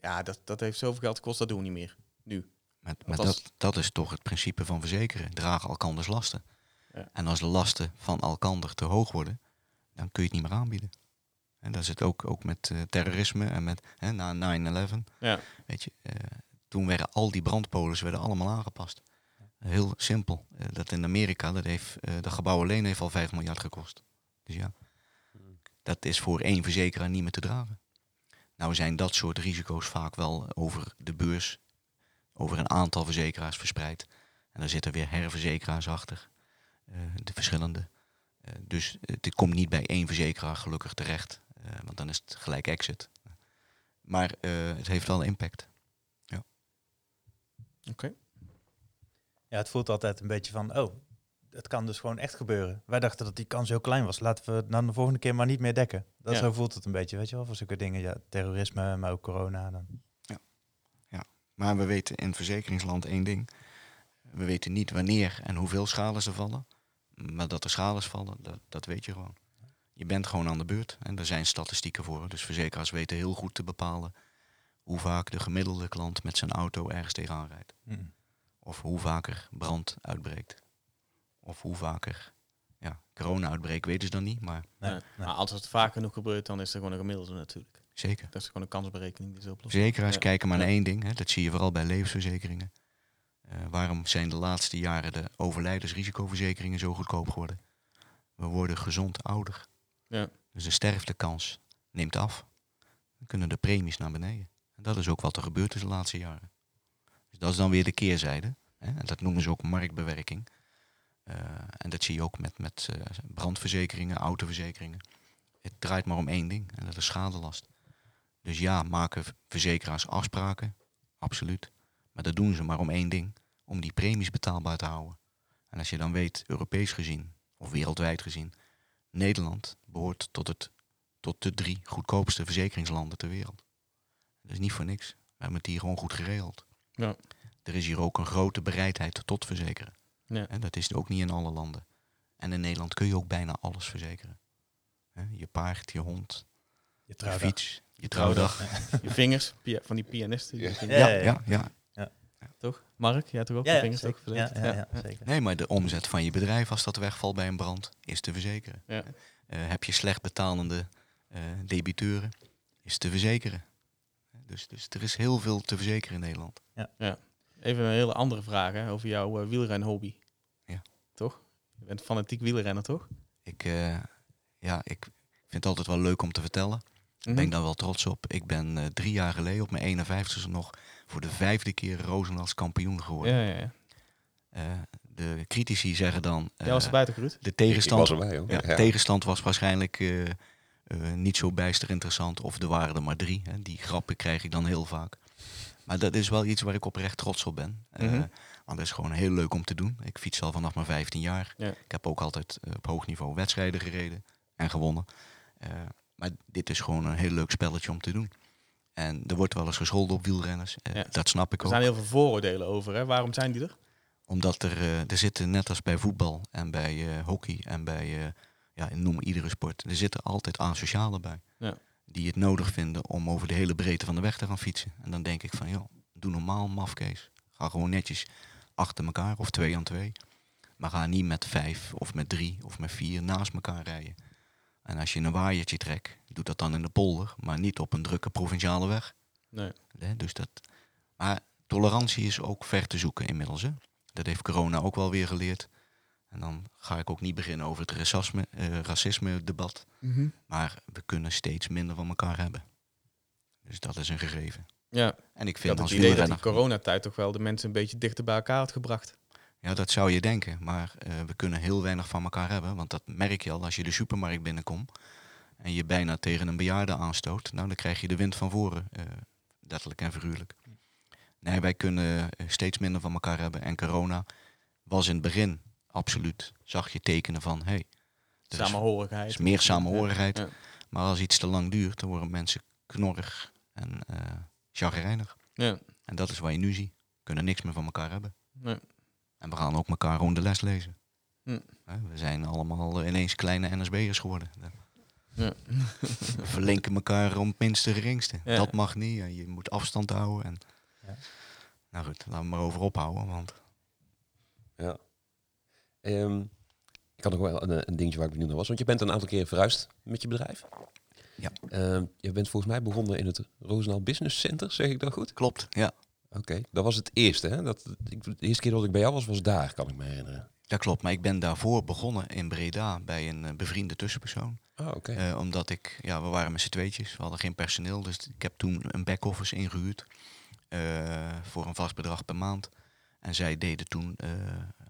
Ja, dat, dat heeft zoveel geld gekost, dat doen we niet meer. Nu. Maar als- dat, dat is toch het principe van verzekeren. Dragen elkanders lasten. Ja. En als de lasten van elkander te hoog worden, dan kun je het niet meer aanbieden. En dat is het ook, ook met eh, terrorisme en met hè, na 9-11. Ja. Weet je, eh, toen werden al die brandpolis werden allemaal aangepast. Heel simpel. Eh, dat in Amerika, dat, heeft, eh dat gebouw alleen heeft al 5 miljard gekost. Dus ja, dat is voor één verzekeraar niet meer te dragen. Nou zijn dat soort risico's vaak wel over de beurs, over een aantal verzekeraars verspreid. En daar zitten weer herverzekeraars achter, eh, de verschillende. Eh, dus het komt niet bij één verzekeraar gelukkig terecht, eh, want dan is het gelijk exit. Maar het heeft wel impact. Oké. Ja, het voelt altijd een beetje van, oh, het kan dus gewoon echt gebeuren. Wij dachten dat die kans heel klein was. Laten we het dan de volgende keer maar niet meer dekken. Dat Ja. Zo voelt het een beetje, weet je wel, voor zulke dingen. Ja, terrorisme, maar ook corona. Dan. Maar we weten in verzekeringsland één ding. We weten niet wanneer en hoeveel schades er vallen. Maar dat er schades vallen, dat, dat weet je gewoon. Je bent gewoon aan de beurt. En er zijn statistieken voor. Dus verzekeraars weten heel goed te bepalen hoe vaak de gemiddelde klant met zijn auto ergens tegenaan rijdt. Mm. Of hoe vaker brand uitbreekt. Of hoe vaker ja, corona uitbreekt, weten ze dan niet. Maar Nee, Ja. nee. Maar als het vaak genoeg gebeurt, dan is er gewoon een gemiddelde natuurlijk. zeker. Dat is gewoon een kansberekening die ze oplossen. Verzekeraars Ja. kijken maar naar Ja. één ding. Hè. Dat zie je vooral bij levensverzekeringen. Eh, waarom zijn de laatste jaren de overlijdensrisicoverzekeringen zo goedkoop geworden? We worden gezond ouder. Ja. Dus de sterftekans neemt af. Dan kunnen de premies naar beneden. En dat is ook wat er gebeurt is de laatste jaren. Dus dat is dan weer de keerzijde. Hè. En dat noemen ze ook marktbewerking. Eh, en dat zie je ook met, met eh, brandverzekeringen, autoverzekeringen. Het draait maar om één ding. En dat is schadelast. Dus ja, maken verzekeraars afspraken? Absoluut. Maar dat doen ze maar om één ding. Om die premies betaalbaar te houden. En als je dan weet, Europees gezien, of wereldwijd gezien, Nederland behoort tot, het, tot de drie goedkoopste verzekeringslanden ter wereld. Dat is niet voor niks. We hebben het hier gewoon goed geregeld. Ja. Er is hier ook een grote bereidheid tot verzekeren. Ja. En dat is ook niet in alle landen. En in Nederland kun je ook bijna alles verzekeren. Hè, Je paard, je hond, Je je fiets, je trouwdag. [laughs] Je vingers, van die pianisten. die Ja. Ja, Ja, ja, ja. Toch? Mark, jij toch ook Ja, ja, vingers zeker. ook Ja, verzekerd? ja, ja, zeker. Nee, maar de omzet van je bedrijf als dat wegvalt bij een brand is te verzekeren. Ja. Eh, heb je slecht betalende eh, debiteuren, is te verzekeren. Dus, dus er is heel veel te verzekeren in Nederland. Even een hele andere vraag hè, over jouw eh, wielrenhobby. Toch? Je bent fanatiek wielrenner, toch? Ik, eh, ja, ik vind het altijd wel leuk om te vertellen. Daar ben ik dan wel trots op. Ik ben eh, drie jaar geleden op mijn 51ste nog voor de vijfde keer Roosendaals kampioen geworden. Ja, ja, ja. Eh, de critici zeggen dan... eh, Jij was erbij toch, Ruud? de Ik tegenstand, was erbij, hoor. ja, Ja. tegenstand was waarschijnlijk eh, eh, niet zo bijster interessant. Of er waren er maar drie. Hè. Die grappen krijg ik dan heel vaak. Maar dat is wel iets waar ik oprecht trots op ben. Eh, Mhm. Want dat is gewoon heel leuk om te doen. Ik fiets al vanaf mijn 15 jaar. Ja. Ik heb ook altijd eh, op hoog niveau wedstrijden gereden en gewonnen. Eh, maar dit is gewoon een heel leuk spelletje om te doen. En er wordt wel eens gescholden op wielrenners. Eh, Ja. Dat snap ik Er ook. zijn heel veel vooroordelen over. Hè? Waarom zijn die er? Omdat er, er zitten, net als bij voetbal en bij hockey en bij, ja, noem iedere sport, er zitten altijd asocialen bij. Ja. Die het nodig vinden om over de hele breedte van de weg te gaan fietsen. En dan denk ik van, joh, doe normaal, mafkees. Ga gewoon netjes achter elkaar of twee aan twee. Maar ga niet met vijf of met drie of met vier naast elkaar rijden. En als je een waaiertje trekt, doe dat dan in de polder, maar niet op een drukke provinciale weg. Nee. Hè, dus dat, maar tolerantie is ook ver te zoeken inmiddels. Hè? Dat heeft corona ook wel weer geleerd. En dan ga ik ook niet beginnen over het racisme, eh, racisme debat. Maar we kunnen steeds minder van elkaar hebben. Dus dat is een gegeven. Ja, En ik ik vind als het idee dat die coronatijd toch wel de mensen een beetje dichter bij elkaar had gebracht. Ja, dat zou je denken. Maar eh, we kunnen heel weinig van elkaar hebben. Want dat merk je al als je de supermarkt binnenkomt. En je bijna tegen een bejaarde aanstoot. Nou, dan krijg je de wind van voren. eh, letterlijk en figuurlijk. Nee, wij kunnen eh, steeds minder van elkaar hebben. En corona was in het begin absoluut. Zag je tekenen van, hey, is, Samenhorigheid. is meer samenhorigheid. Ja. Maar als iets te lang duurt, dan worden mensen knorrig en eh chagrijnig. Ja. En dat is wat je nu ziet. We kunnen niks meer van elkaar hebben. Nee. En we gaan ook elkaar gewoon de les lezen. Hm. We zijn allemaal ineens kleine NSB'ers geworden. Ja. We verlinken elkaar om het minste geringste. Ja. Dat mag niet. En je moet afstand houden. En... Ja. Nou goed, laten we maar over ophouden. Want Ja. Ehm, ik had nog wel een, een dingetje waar ik benieuwd naar was. Want je bent een aantal keer verhuisd met je bedrijf. Ja. Ehm, je bent volgens mij begonnen in het Roosendaal Business Center, zeg ik dat goed? klopt, ja. Oké, dat was het eerste. Hè? Dat, ik, de eerste keer dat ik bij jou was, was daar, kan ik me herinneren. Dat klopt. Maar ik ben daarvoor begonnen in Breda bij een eh, bevriende tussenpersoon. Ah, oké. Eh, omdat ik, ja, we waren met z'n tweetjes. We hadden geen personeel. Dus ik heb toen een back-office ingehuurd. eh, voor een vast bedrag per maand. En zij deden toen,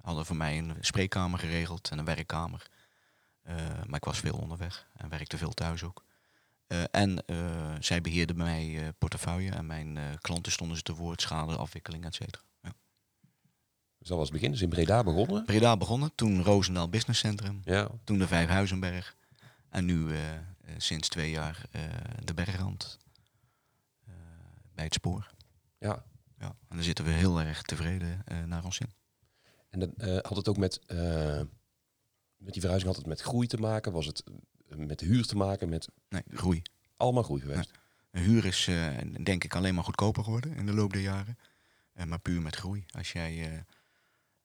hadden voor mij een spreekkamer geregeld en een werkkamer. Maar ik was veel onderweg en werkte veel thuis ook. Eh, en eh, zij beheerden mij eh, portefeuille en mijn klanten stonden ze te woord, schade, afwikkeling, et cetera. Ja. Dus dat was het begin. Dus in Breda begonnen. Breda begonnen, toen Roosendaal Business Centrum, Ja. toen de Vijfhuizenberg. En nu sinds twee jaar de Bergrand bij het spoor. ja. Ja. En daar zitten we heel erg tevreden naar ons in. En dan had het ook met, met die verhuizing had het met groei te maken? Was het met huur te maken? Met Nee, groei. allemaal groei geweest? Een huur is eh, denk ik alleen maar goedkoper geworden in de loop der jaren. Eh, maar puur met groei. Als jij eh,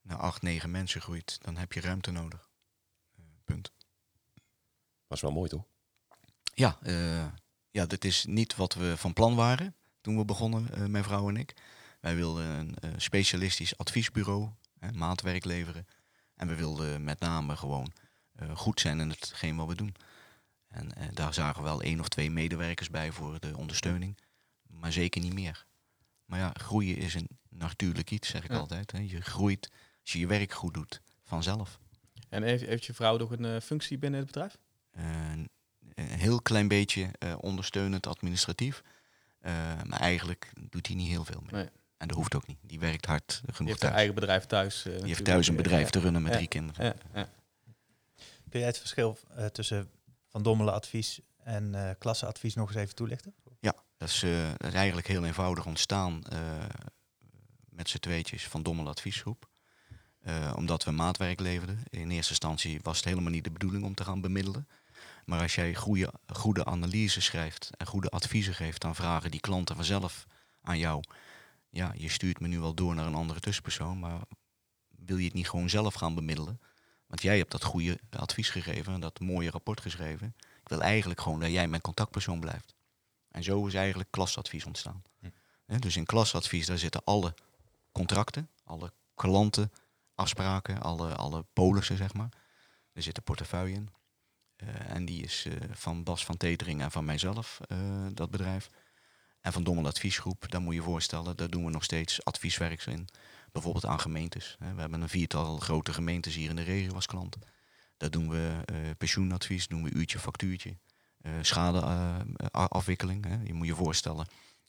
naar acht, negen mensen groeit, dan heb je ruimte nodig. Punt. Was wel mooi, toch? Ja, ja, dat is niet wat we van plan waren toen we begonnen, mijn vrouw en ik. Wij wilden een specialistisch adviesbureau, hè, maatwerk leveren. En we wilden met name gewoon goed zijn in hetgeen wat we doen. En eh, daar zagen we wel één of twee medewerkers bij voor de ondersteuning. Maar zeker niet meer. Maar ja, groeien is een natuurlijk iets, zeg ik Ja. altijd. Hè. Je groeit als je je werk goed doet, vanzelf. En heeft, heeft je vrouw nog een eh, functie binnen het bedrijf? Een heel klein beetje eh, ondersteunend administratief. Eh, maar eigenlijk doet hij niet heel veel meer. Nee. En dat hoeft ook niet. Die werkt hard Die genoeg heeft haar thuis. eigen bedrijf thuis. eh, Die heeft thuis een bedrijf Ja, te runnen met Ja. drie kinderen. Ja, ja. Kun jij het verschil eh, tussen Van Dommelen advies en eh klasseadvies nog eens even toelichten? Dat, is, eh, dat is eigenlijk heel eenvoudig ontstaan eh, met z'n tweetjes van Dommel Adviesgroep. Omdat we maatwerk leverden. In eerste instantie was het helemaal niet de bedoeling om te gaan bemiddelen. Maar als jij goede, goede analyse schrijft en goede adviezen geeft, dan vragen die klanten vanzelf aan jou. Ja, je stuurt me nu wel door naar een andere tussenpersoon, maar wil je het niet gewoon zelf gaan bemiddelen? Want jij hebt dat goede advies gegeven en dat mooie rapport geschreven. Ik wil eigenlijk gewoon dat jij mijn contactpersoon blijft. En zo is eigenlijk klasadvies ontstaan. Hm. Dus in klasadvies daar zitten alle contracten, alle klanten, afspraken, alle, alle polissen zeg maar. Er zit een portefeuille in. Eh, en die is eh, van Bas van Tetering en van mijzelf, eh, dat bedrijf. En van Dommel Adviesgroep, daar moet je je voorstellen, daar doen we nog steeds advieswerk in. Bijvoorbeeld aan gemeentes. We hebben een viertal grote gemeentes hier in de regio als klant. Daar doen we eh, pensioenadvies, doen we uurtje, factuurtje. eh schadeafwikkeling. je moet je voorstellen,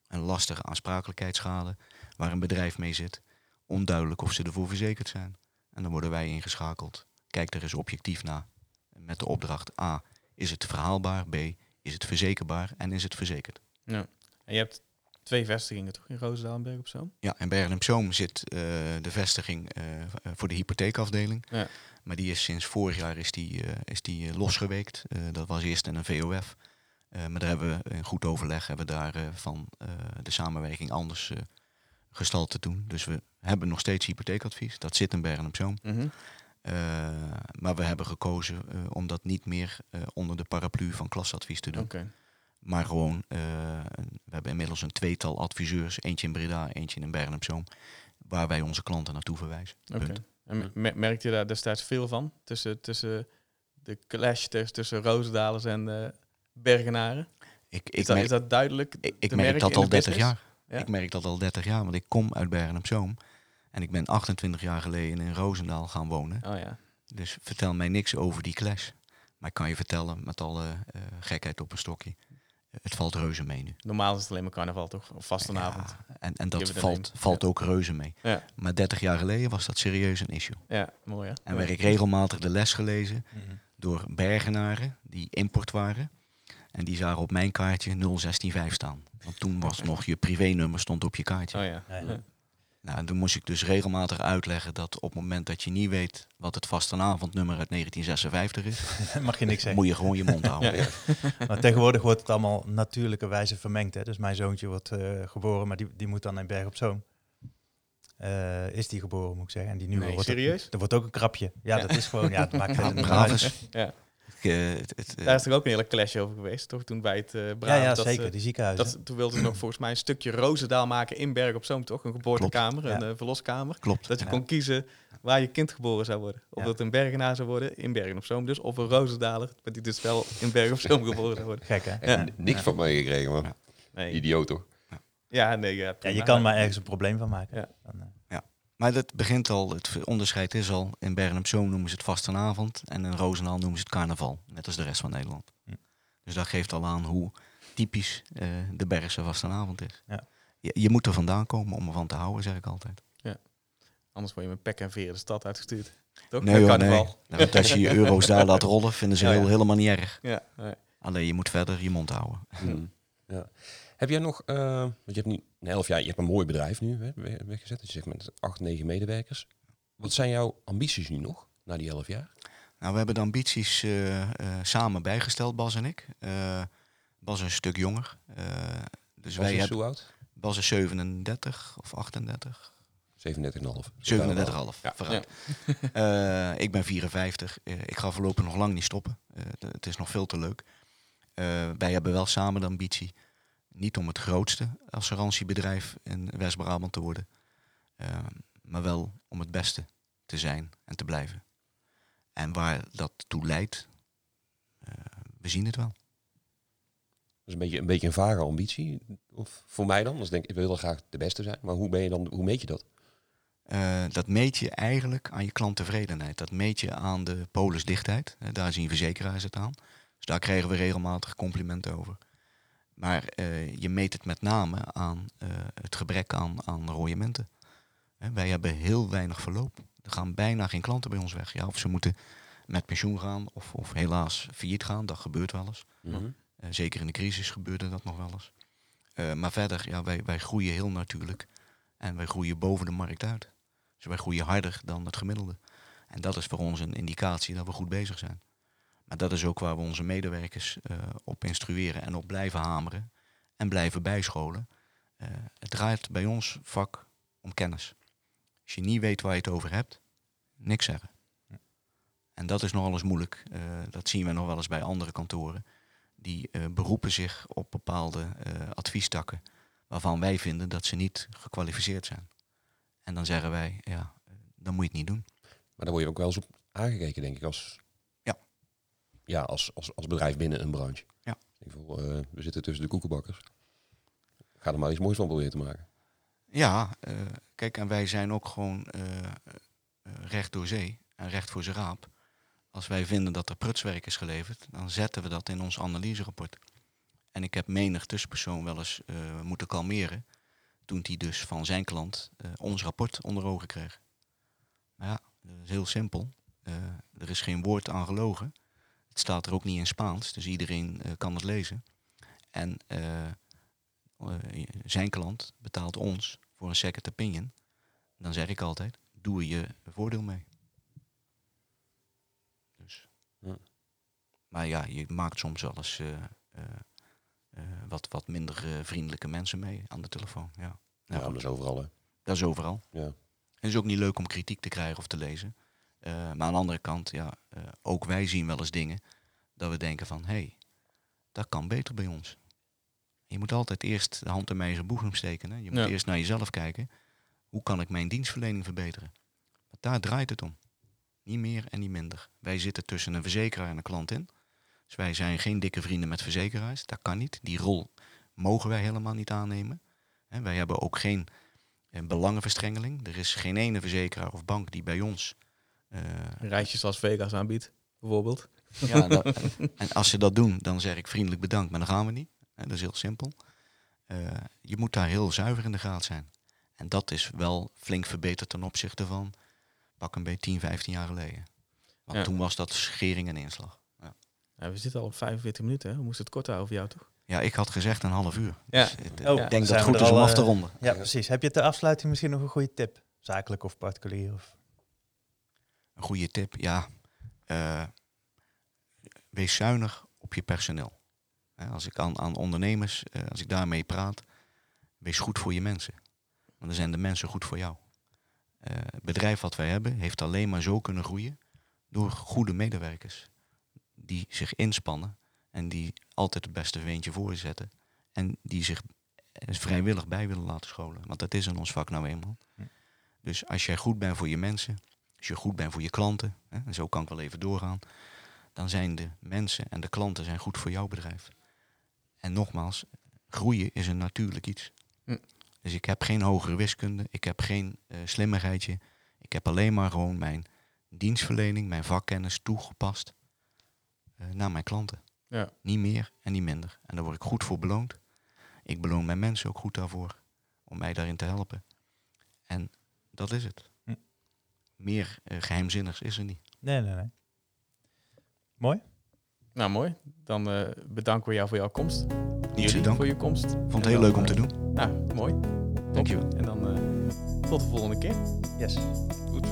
een lastige aansprakelijkheidsschade waar een bedrijf mee zit. Onduidelijk of ze ervoor verzekerd zijn. En dan worden wij ingeschakeld. Kijk er eens objectief naar. Met de opdracht A, is het verhaalbaar? B, is het verzekerbaar? En is het verzekerd? En je hebt twee vestigingen toch in Roosendaal en Berg op Zoom? Ja, in Bergen op Zoom zit eh, de vestiging eh, voor de hypotheekafdeling. Ja. Maar die is sinds vorig jaar is die, eh, is die losgeweekt. Dat was eerst in een VOF. Maar daar hebben we in goed overleg hebben we daar van de samenwerking anders eh gestald te doen. Dus we hebben nog steeds hypotheekadvies. Dat zit in Bergen op Zoom. Mhm. Maar we hebben gekozen om dat niet meer onder de paraplu van klasadvies te doen. Maar gewoon, eh, we hebben inmiddels een tweetal adviseurs. Eentje in Breda, eentje in Bergen op Zoom. Waar wij onze klanten naartoe verwijzen. Oké. En mer- merkte je daar destijds veel van? Tussen, tussen de clash tussen, Roosendalers en eh, Bergenaren? Ik, ik, Is, dat, merk, is dat duidelijk ik, merk dat al de 30 business? jaar. Ja? Ik merk dat al 30 jaar, want ik kom uit Bergen op Zoom. En ik ben 28 jaar geleden in Roosendaal gaan wonen. Oh ja. Dus vertel mij niks over die clash. Maar ik kan je vertellen, met alle eh, gekheid op een stokje. Het valt reuze mee nu. Normaal is het alleen maar carnaval toch? Of vastenavond. Ja, en, en dat valt, valt Ja. ook reuze mee. Ja. Maar 30 jaar geleden was dat serieus een issue. Ja, mooi hè? En Ja. werd ik regelmatig de les gelezen Mhm. door Bergenaren die import waren. En die zagen op mijn kaartje 0165 staan. Want toen was nog je privénummer stond op je kaartje. Oh ja. Nou, en toen moest ik dus regelmatig uitleggen dat op het moment dat je niet weet wat het vastenavondnummer uit 1956 is, [laughs] Mag je niks zeggen. moet je gewoon je mond [laughs] houden. Ja. Maar tegenwoordig wordt het allemaal natuurlijke wijze vermengd. Hè? Dus mijn zoontje wordt eh, geboren, maar die, die moet dan in Berg op Zoom. Eh, is die geboren, moet ik zeggen. En die nieuwe Nee, wordt serieus? Er wordt ook een krapje. Ja, Ja. dat is gewoon... Ja, het maakt [laughs] uit. is. Ja. Eh, het- het, eh, Daar is er ook een hele clash over geweest, toch? Toen bij het eh Ja, Brabant. ja, dat, zeker. die ziekenhuizen. dat, toen wilden ze nog volgens mij een stukje Roosendaal maken in Berg op Zoom, toch? Een geboortekamer, Klopt, een verloskamer. klopt. Dat je Ja. kon kiezen waar je kind geboren zou worden. Of Ja. dat een Bergenaar zou worden, in Bergen op Zoom dus. Of een Roosendaler, maar die dus wel in Bergen op Zoom geboren zou worden. [laughs] Gek, hè? Niks van meegekregen, man. Ja. Nee. Idioot toch? Ja, nee, ja, je kan maar ergens een probleem van maken. Ja. Dan, Maar dat begint al, het onderscheid is al, in Bergen op Zoom noemen ze het vastenavond en in Roosendaal noemen ze het carnaval, net als de rest van Nederland. Dus dat geeft al aan hoe typisch eh, de Bergse vastenavond is. Ja. Je, je moet er vandaan komen om ervan te houden, zeg ik altijd. Anders word je met pek en veren de stad uitgestuurd. Toch? Nee carnaval. nee. Want als je je [laughs] euro's daar laat rollen, vinden ze Ja, ja. heel, helemaal niet erg. Ja, nee. Alleen je moet verder je mond houden. Hmm. Ja. Heb jij nog, eh, want je hebt nu een elf jaar, je hebt een mooi bedrijf nu hè, we- weggezet. Dus je zegt met acht, negen medewerkers. Wat zijn jouw ambities nu nog, na die elf jaar? Nou, we hebben de ambities eh, eh, samen bijgesteld, Bas en ik. Bas is een stuk jonger. Dus Was wij hebben, zo oud? Bas is 37 of 38. 37,5. 37,5. Ja. vooruit. Ik ben 54. Eh, ik ga voorlopig nog lang niet stoppen. Het is nog veel te leuk. Eh, wij hebben wel samen de ambitie niet om het grootste assurantiebedrijf in West-Brabant te worden. eh, maar wel om het beste te zijn en te blijven. En waar dat toe leidt, eh, we zien het wel. Dat is een beetje, een beetje een vage ambitie. Of voor mij dan. Dus denk ik, ik wil heel graag de beste zijn. Maar hoe ben je dan, hoe meet je dat? Eh, dat meet je eigenlijk aan je klanttevredenheid. Dat meet je aan de polisdichtheid. Daar zien verzekeraars het aan. Dus daar krijgen we regelmatig complimenten over. Maar eh, je meet het met name aan eh, het gebrek aan, aan royementen. Hè, wij hebben heel weinig verloop. Er gaan bijna geen klanten bij ons weg. Ja, of ze moeten met pensioen gaan of, of helaas failliet gaan. Dat gebeurt wel eens. Mhm. Eh, zeker in de crisis gebeurde dat nog wel eens. Maar verder, ja, wij, wij groeien heel natuurlijk. En wij groeien boven de markt uit. Dus wij groeien harder dan het gemiddelde. En dat is voor ons een indicatie dat we goed bezig zijn. Maar dat is ook waar we onze medewerkers eh, op instrueren en op blijven hameren. En blijven bijscholen. Eh, het draait bij ons vak om kennis. Als je niet weet waar je het over hebt, niks zeggen. En dat is nogal eens moeilijk. Eh, dat zien we nog wel eens bij andere kantoren die beroepen zich op bepaalde adviestakken waarvan wij vinden dat ze niet gekwalificeerd zijn. En dan zeggen wij, ja, dan moet je het niet doen. Maar daar word je ook wel eens op aangekeken, denk ik. Als... Ja. als, als, als bedrijf binnen een branche. Ja. Ik eh, we zitten tussen de koekenbakkers. Ga er maar iets moois van proberen te maken. Ja, eh, kijk, en wij zijn ook gewoon eh, recht door zee en recht voor zijn raap. Als wij vinden dat er prutswerk is geleverd, dan zetten we dat in ons analyserapport. En ik heb menig tussenpersoon wel eens moeten kalmeren toen hij dus van zijn klant ons rapport onder ogen kreeg. Ja, dat is heel simpel. Er is geen woord aan gelogen. Het staat er ook niet in Spaans, dus iedereen eh, kan het lezen. En eh, eh, zijn klant betaalt ons voor een second opinion. Dan zeg ik altijd, doe je voordeel mee. Dus. Ja. Maar ja, je maakt soms wel eens wat, wat minder vriendelijke mensen mee aan de telefoon. Ja, Ja, ja, dat is overal. Hè. dat is overal. Ja. En het is ook niet leuk om kritiek te krijgen of te lezen. Eh, maar aan de andere kant, ja, eh, ook wij zien wel eens dingen dat we denken van, hé, hey, dat kan beter bij ons. Je moet altijd eerst de hand in mijn eigen boezem steken. Hè? Je moet Ja. eerst naar jezelf kijken. Hoe kan ik mijn dienstverlening verbeteren? Want daar draait het om. Niet meer en niet minder. Wij zitten tussen een verzekeraar en een klant in. Dus wij zijn geen dikke vrienden met verzekeraars. Dat kan niet. Die rol mogen wij helemaal niet aannemen. Hè, wij hebben ook geen eh, belangenverstrengeling. Er is geen ene verzekeraar of bank die bij ons. Eh, Reisjes als Vegas aanbiedt, bijvoorbeeld. ja, dat- [laughs] en als ze dat doen, dan zeg ik vriendelijk bedankt, maar dan gaan we niet. Hè, dat is heel simpel. Eh, je moet daar heel zuiver in de gaten zijn. En dat is wel flink verbeterd ten opzichte van pak een beetje 10, 15 jaar geleden. Want Ja. toen was dat schering en inslag. Ja. Ja, we zitten al op 45 minuten. Hè? We moesten het kort houden voor jou, toch? ja, ik had gezegd een half uur. Ja. Dus, eh, Oh, ik denk dat het goed is om af te eh, ronden. Ja, precies. Heb je ter afsluiting misschien nog een goede tip? Zakelijk of particulier? Of... Een goede tip, ja. eh, wees zuinig op je personeel. Hè, als ik aan, aan ondernemers, eh, als ik daarmee praat, wees goed voor je mensen. Want dan zijn de mensen goed voor jou. Eh, het bedrijf wat wij hebben heeft alleen maar zo kunnen groeien door goede medewerkers. Die zich inspannen en die altijd het beste weentje voorzetten. En die zich eh, vrijwillig bij willen laten scholen. Want dat is in ons vak nou eenmaal. Dus als jij goed bent voor je mensen, als je goed bent voor je klanten, hè, en zo kan ik wel even doorgaan, dan zijn de mensen en de klanten zijn goed voor jouw bedrijf. En nogmaals, groeien is een natuurlijk iets. Hm. Dus ik heb geen hogere wiskunde, ik heb geen eh, slimmigheidje. Ik heb alleen maar gewoon mijn dienstverlening, mijn vakkennis toegepast eh, naar mijn klanten. Ja. Niet meer en niet minder. En daar word ik goed voor beloond. Ik beloon mijn mensen ook goed daarvoor, om mij daarin te helpen. En dat is het. Meer eh, geheimzinnigs is er niet. Nee, nee, nee. Mooi. Nou, mooi. Dan eh, bedanken we jou voor jouw komst. Niet dank. voor je komst. Vond En het heel dan, leuk om te eh, doen. Nou, mooi. Dankjewel. En dan eh, tot de volgende keer. Yes. Goed.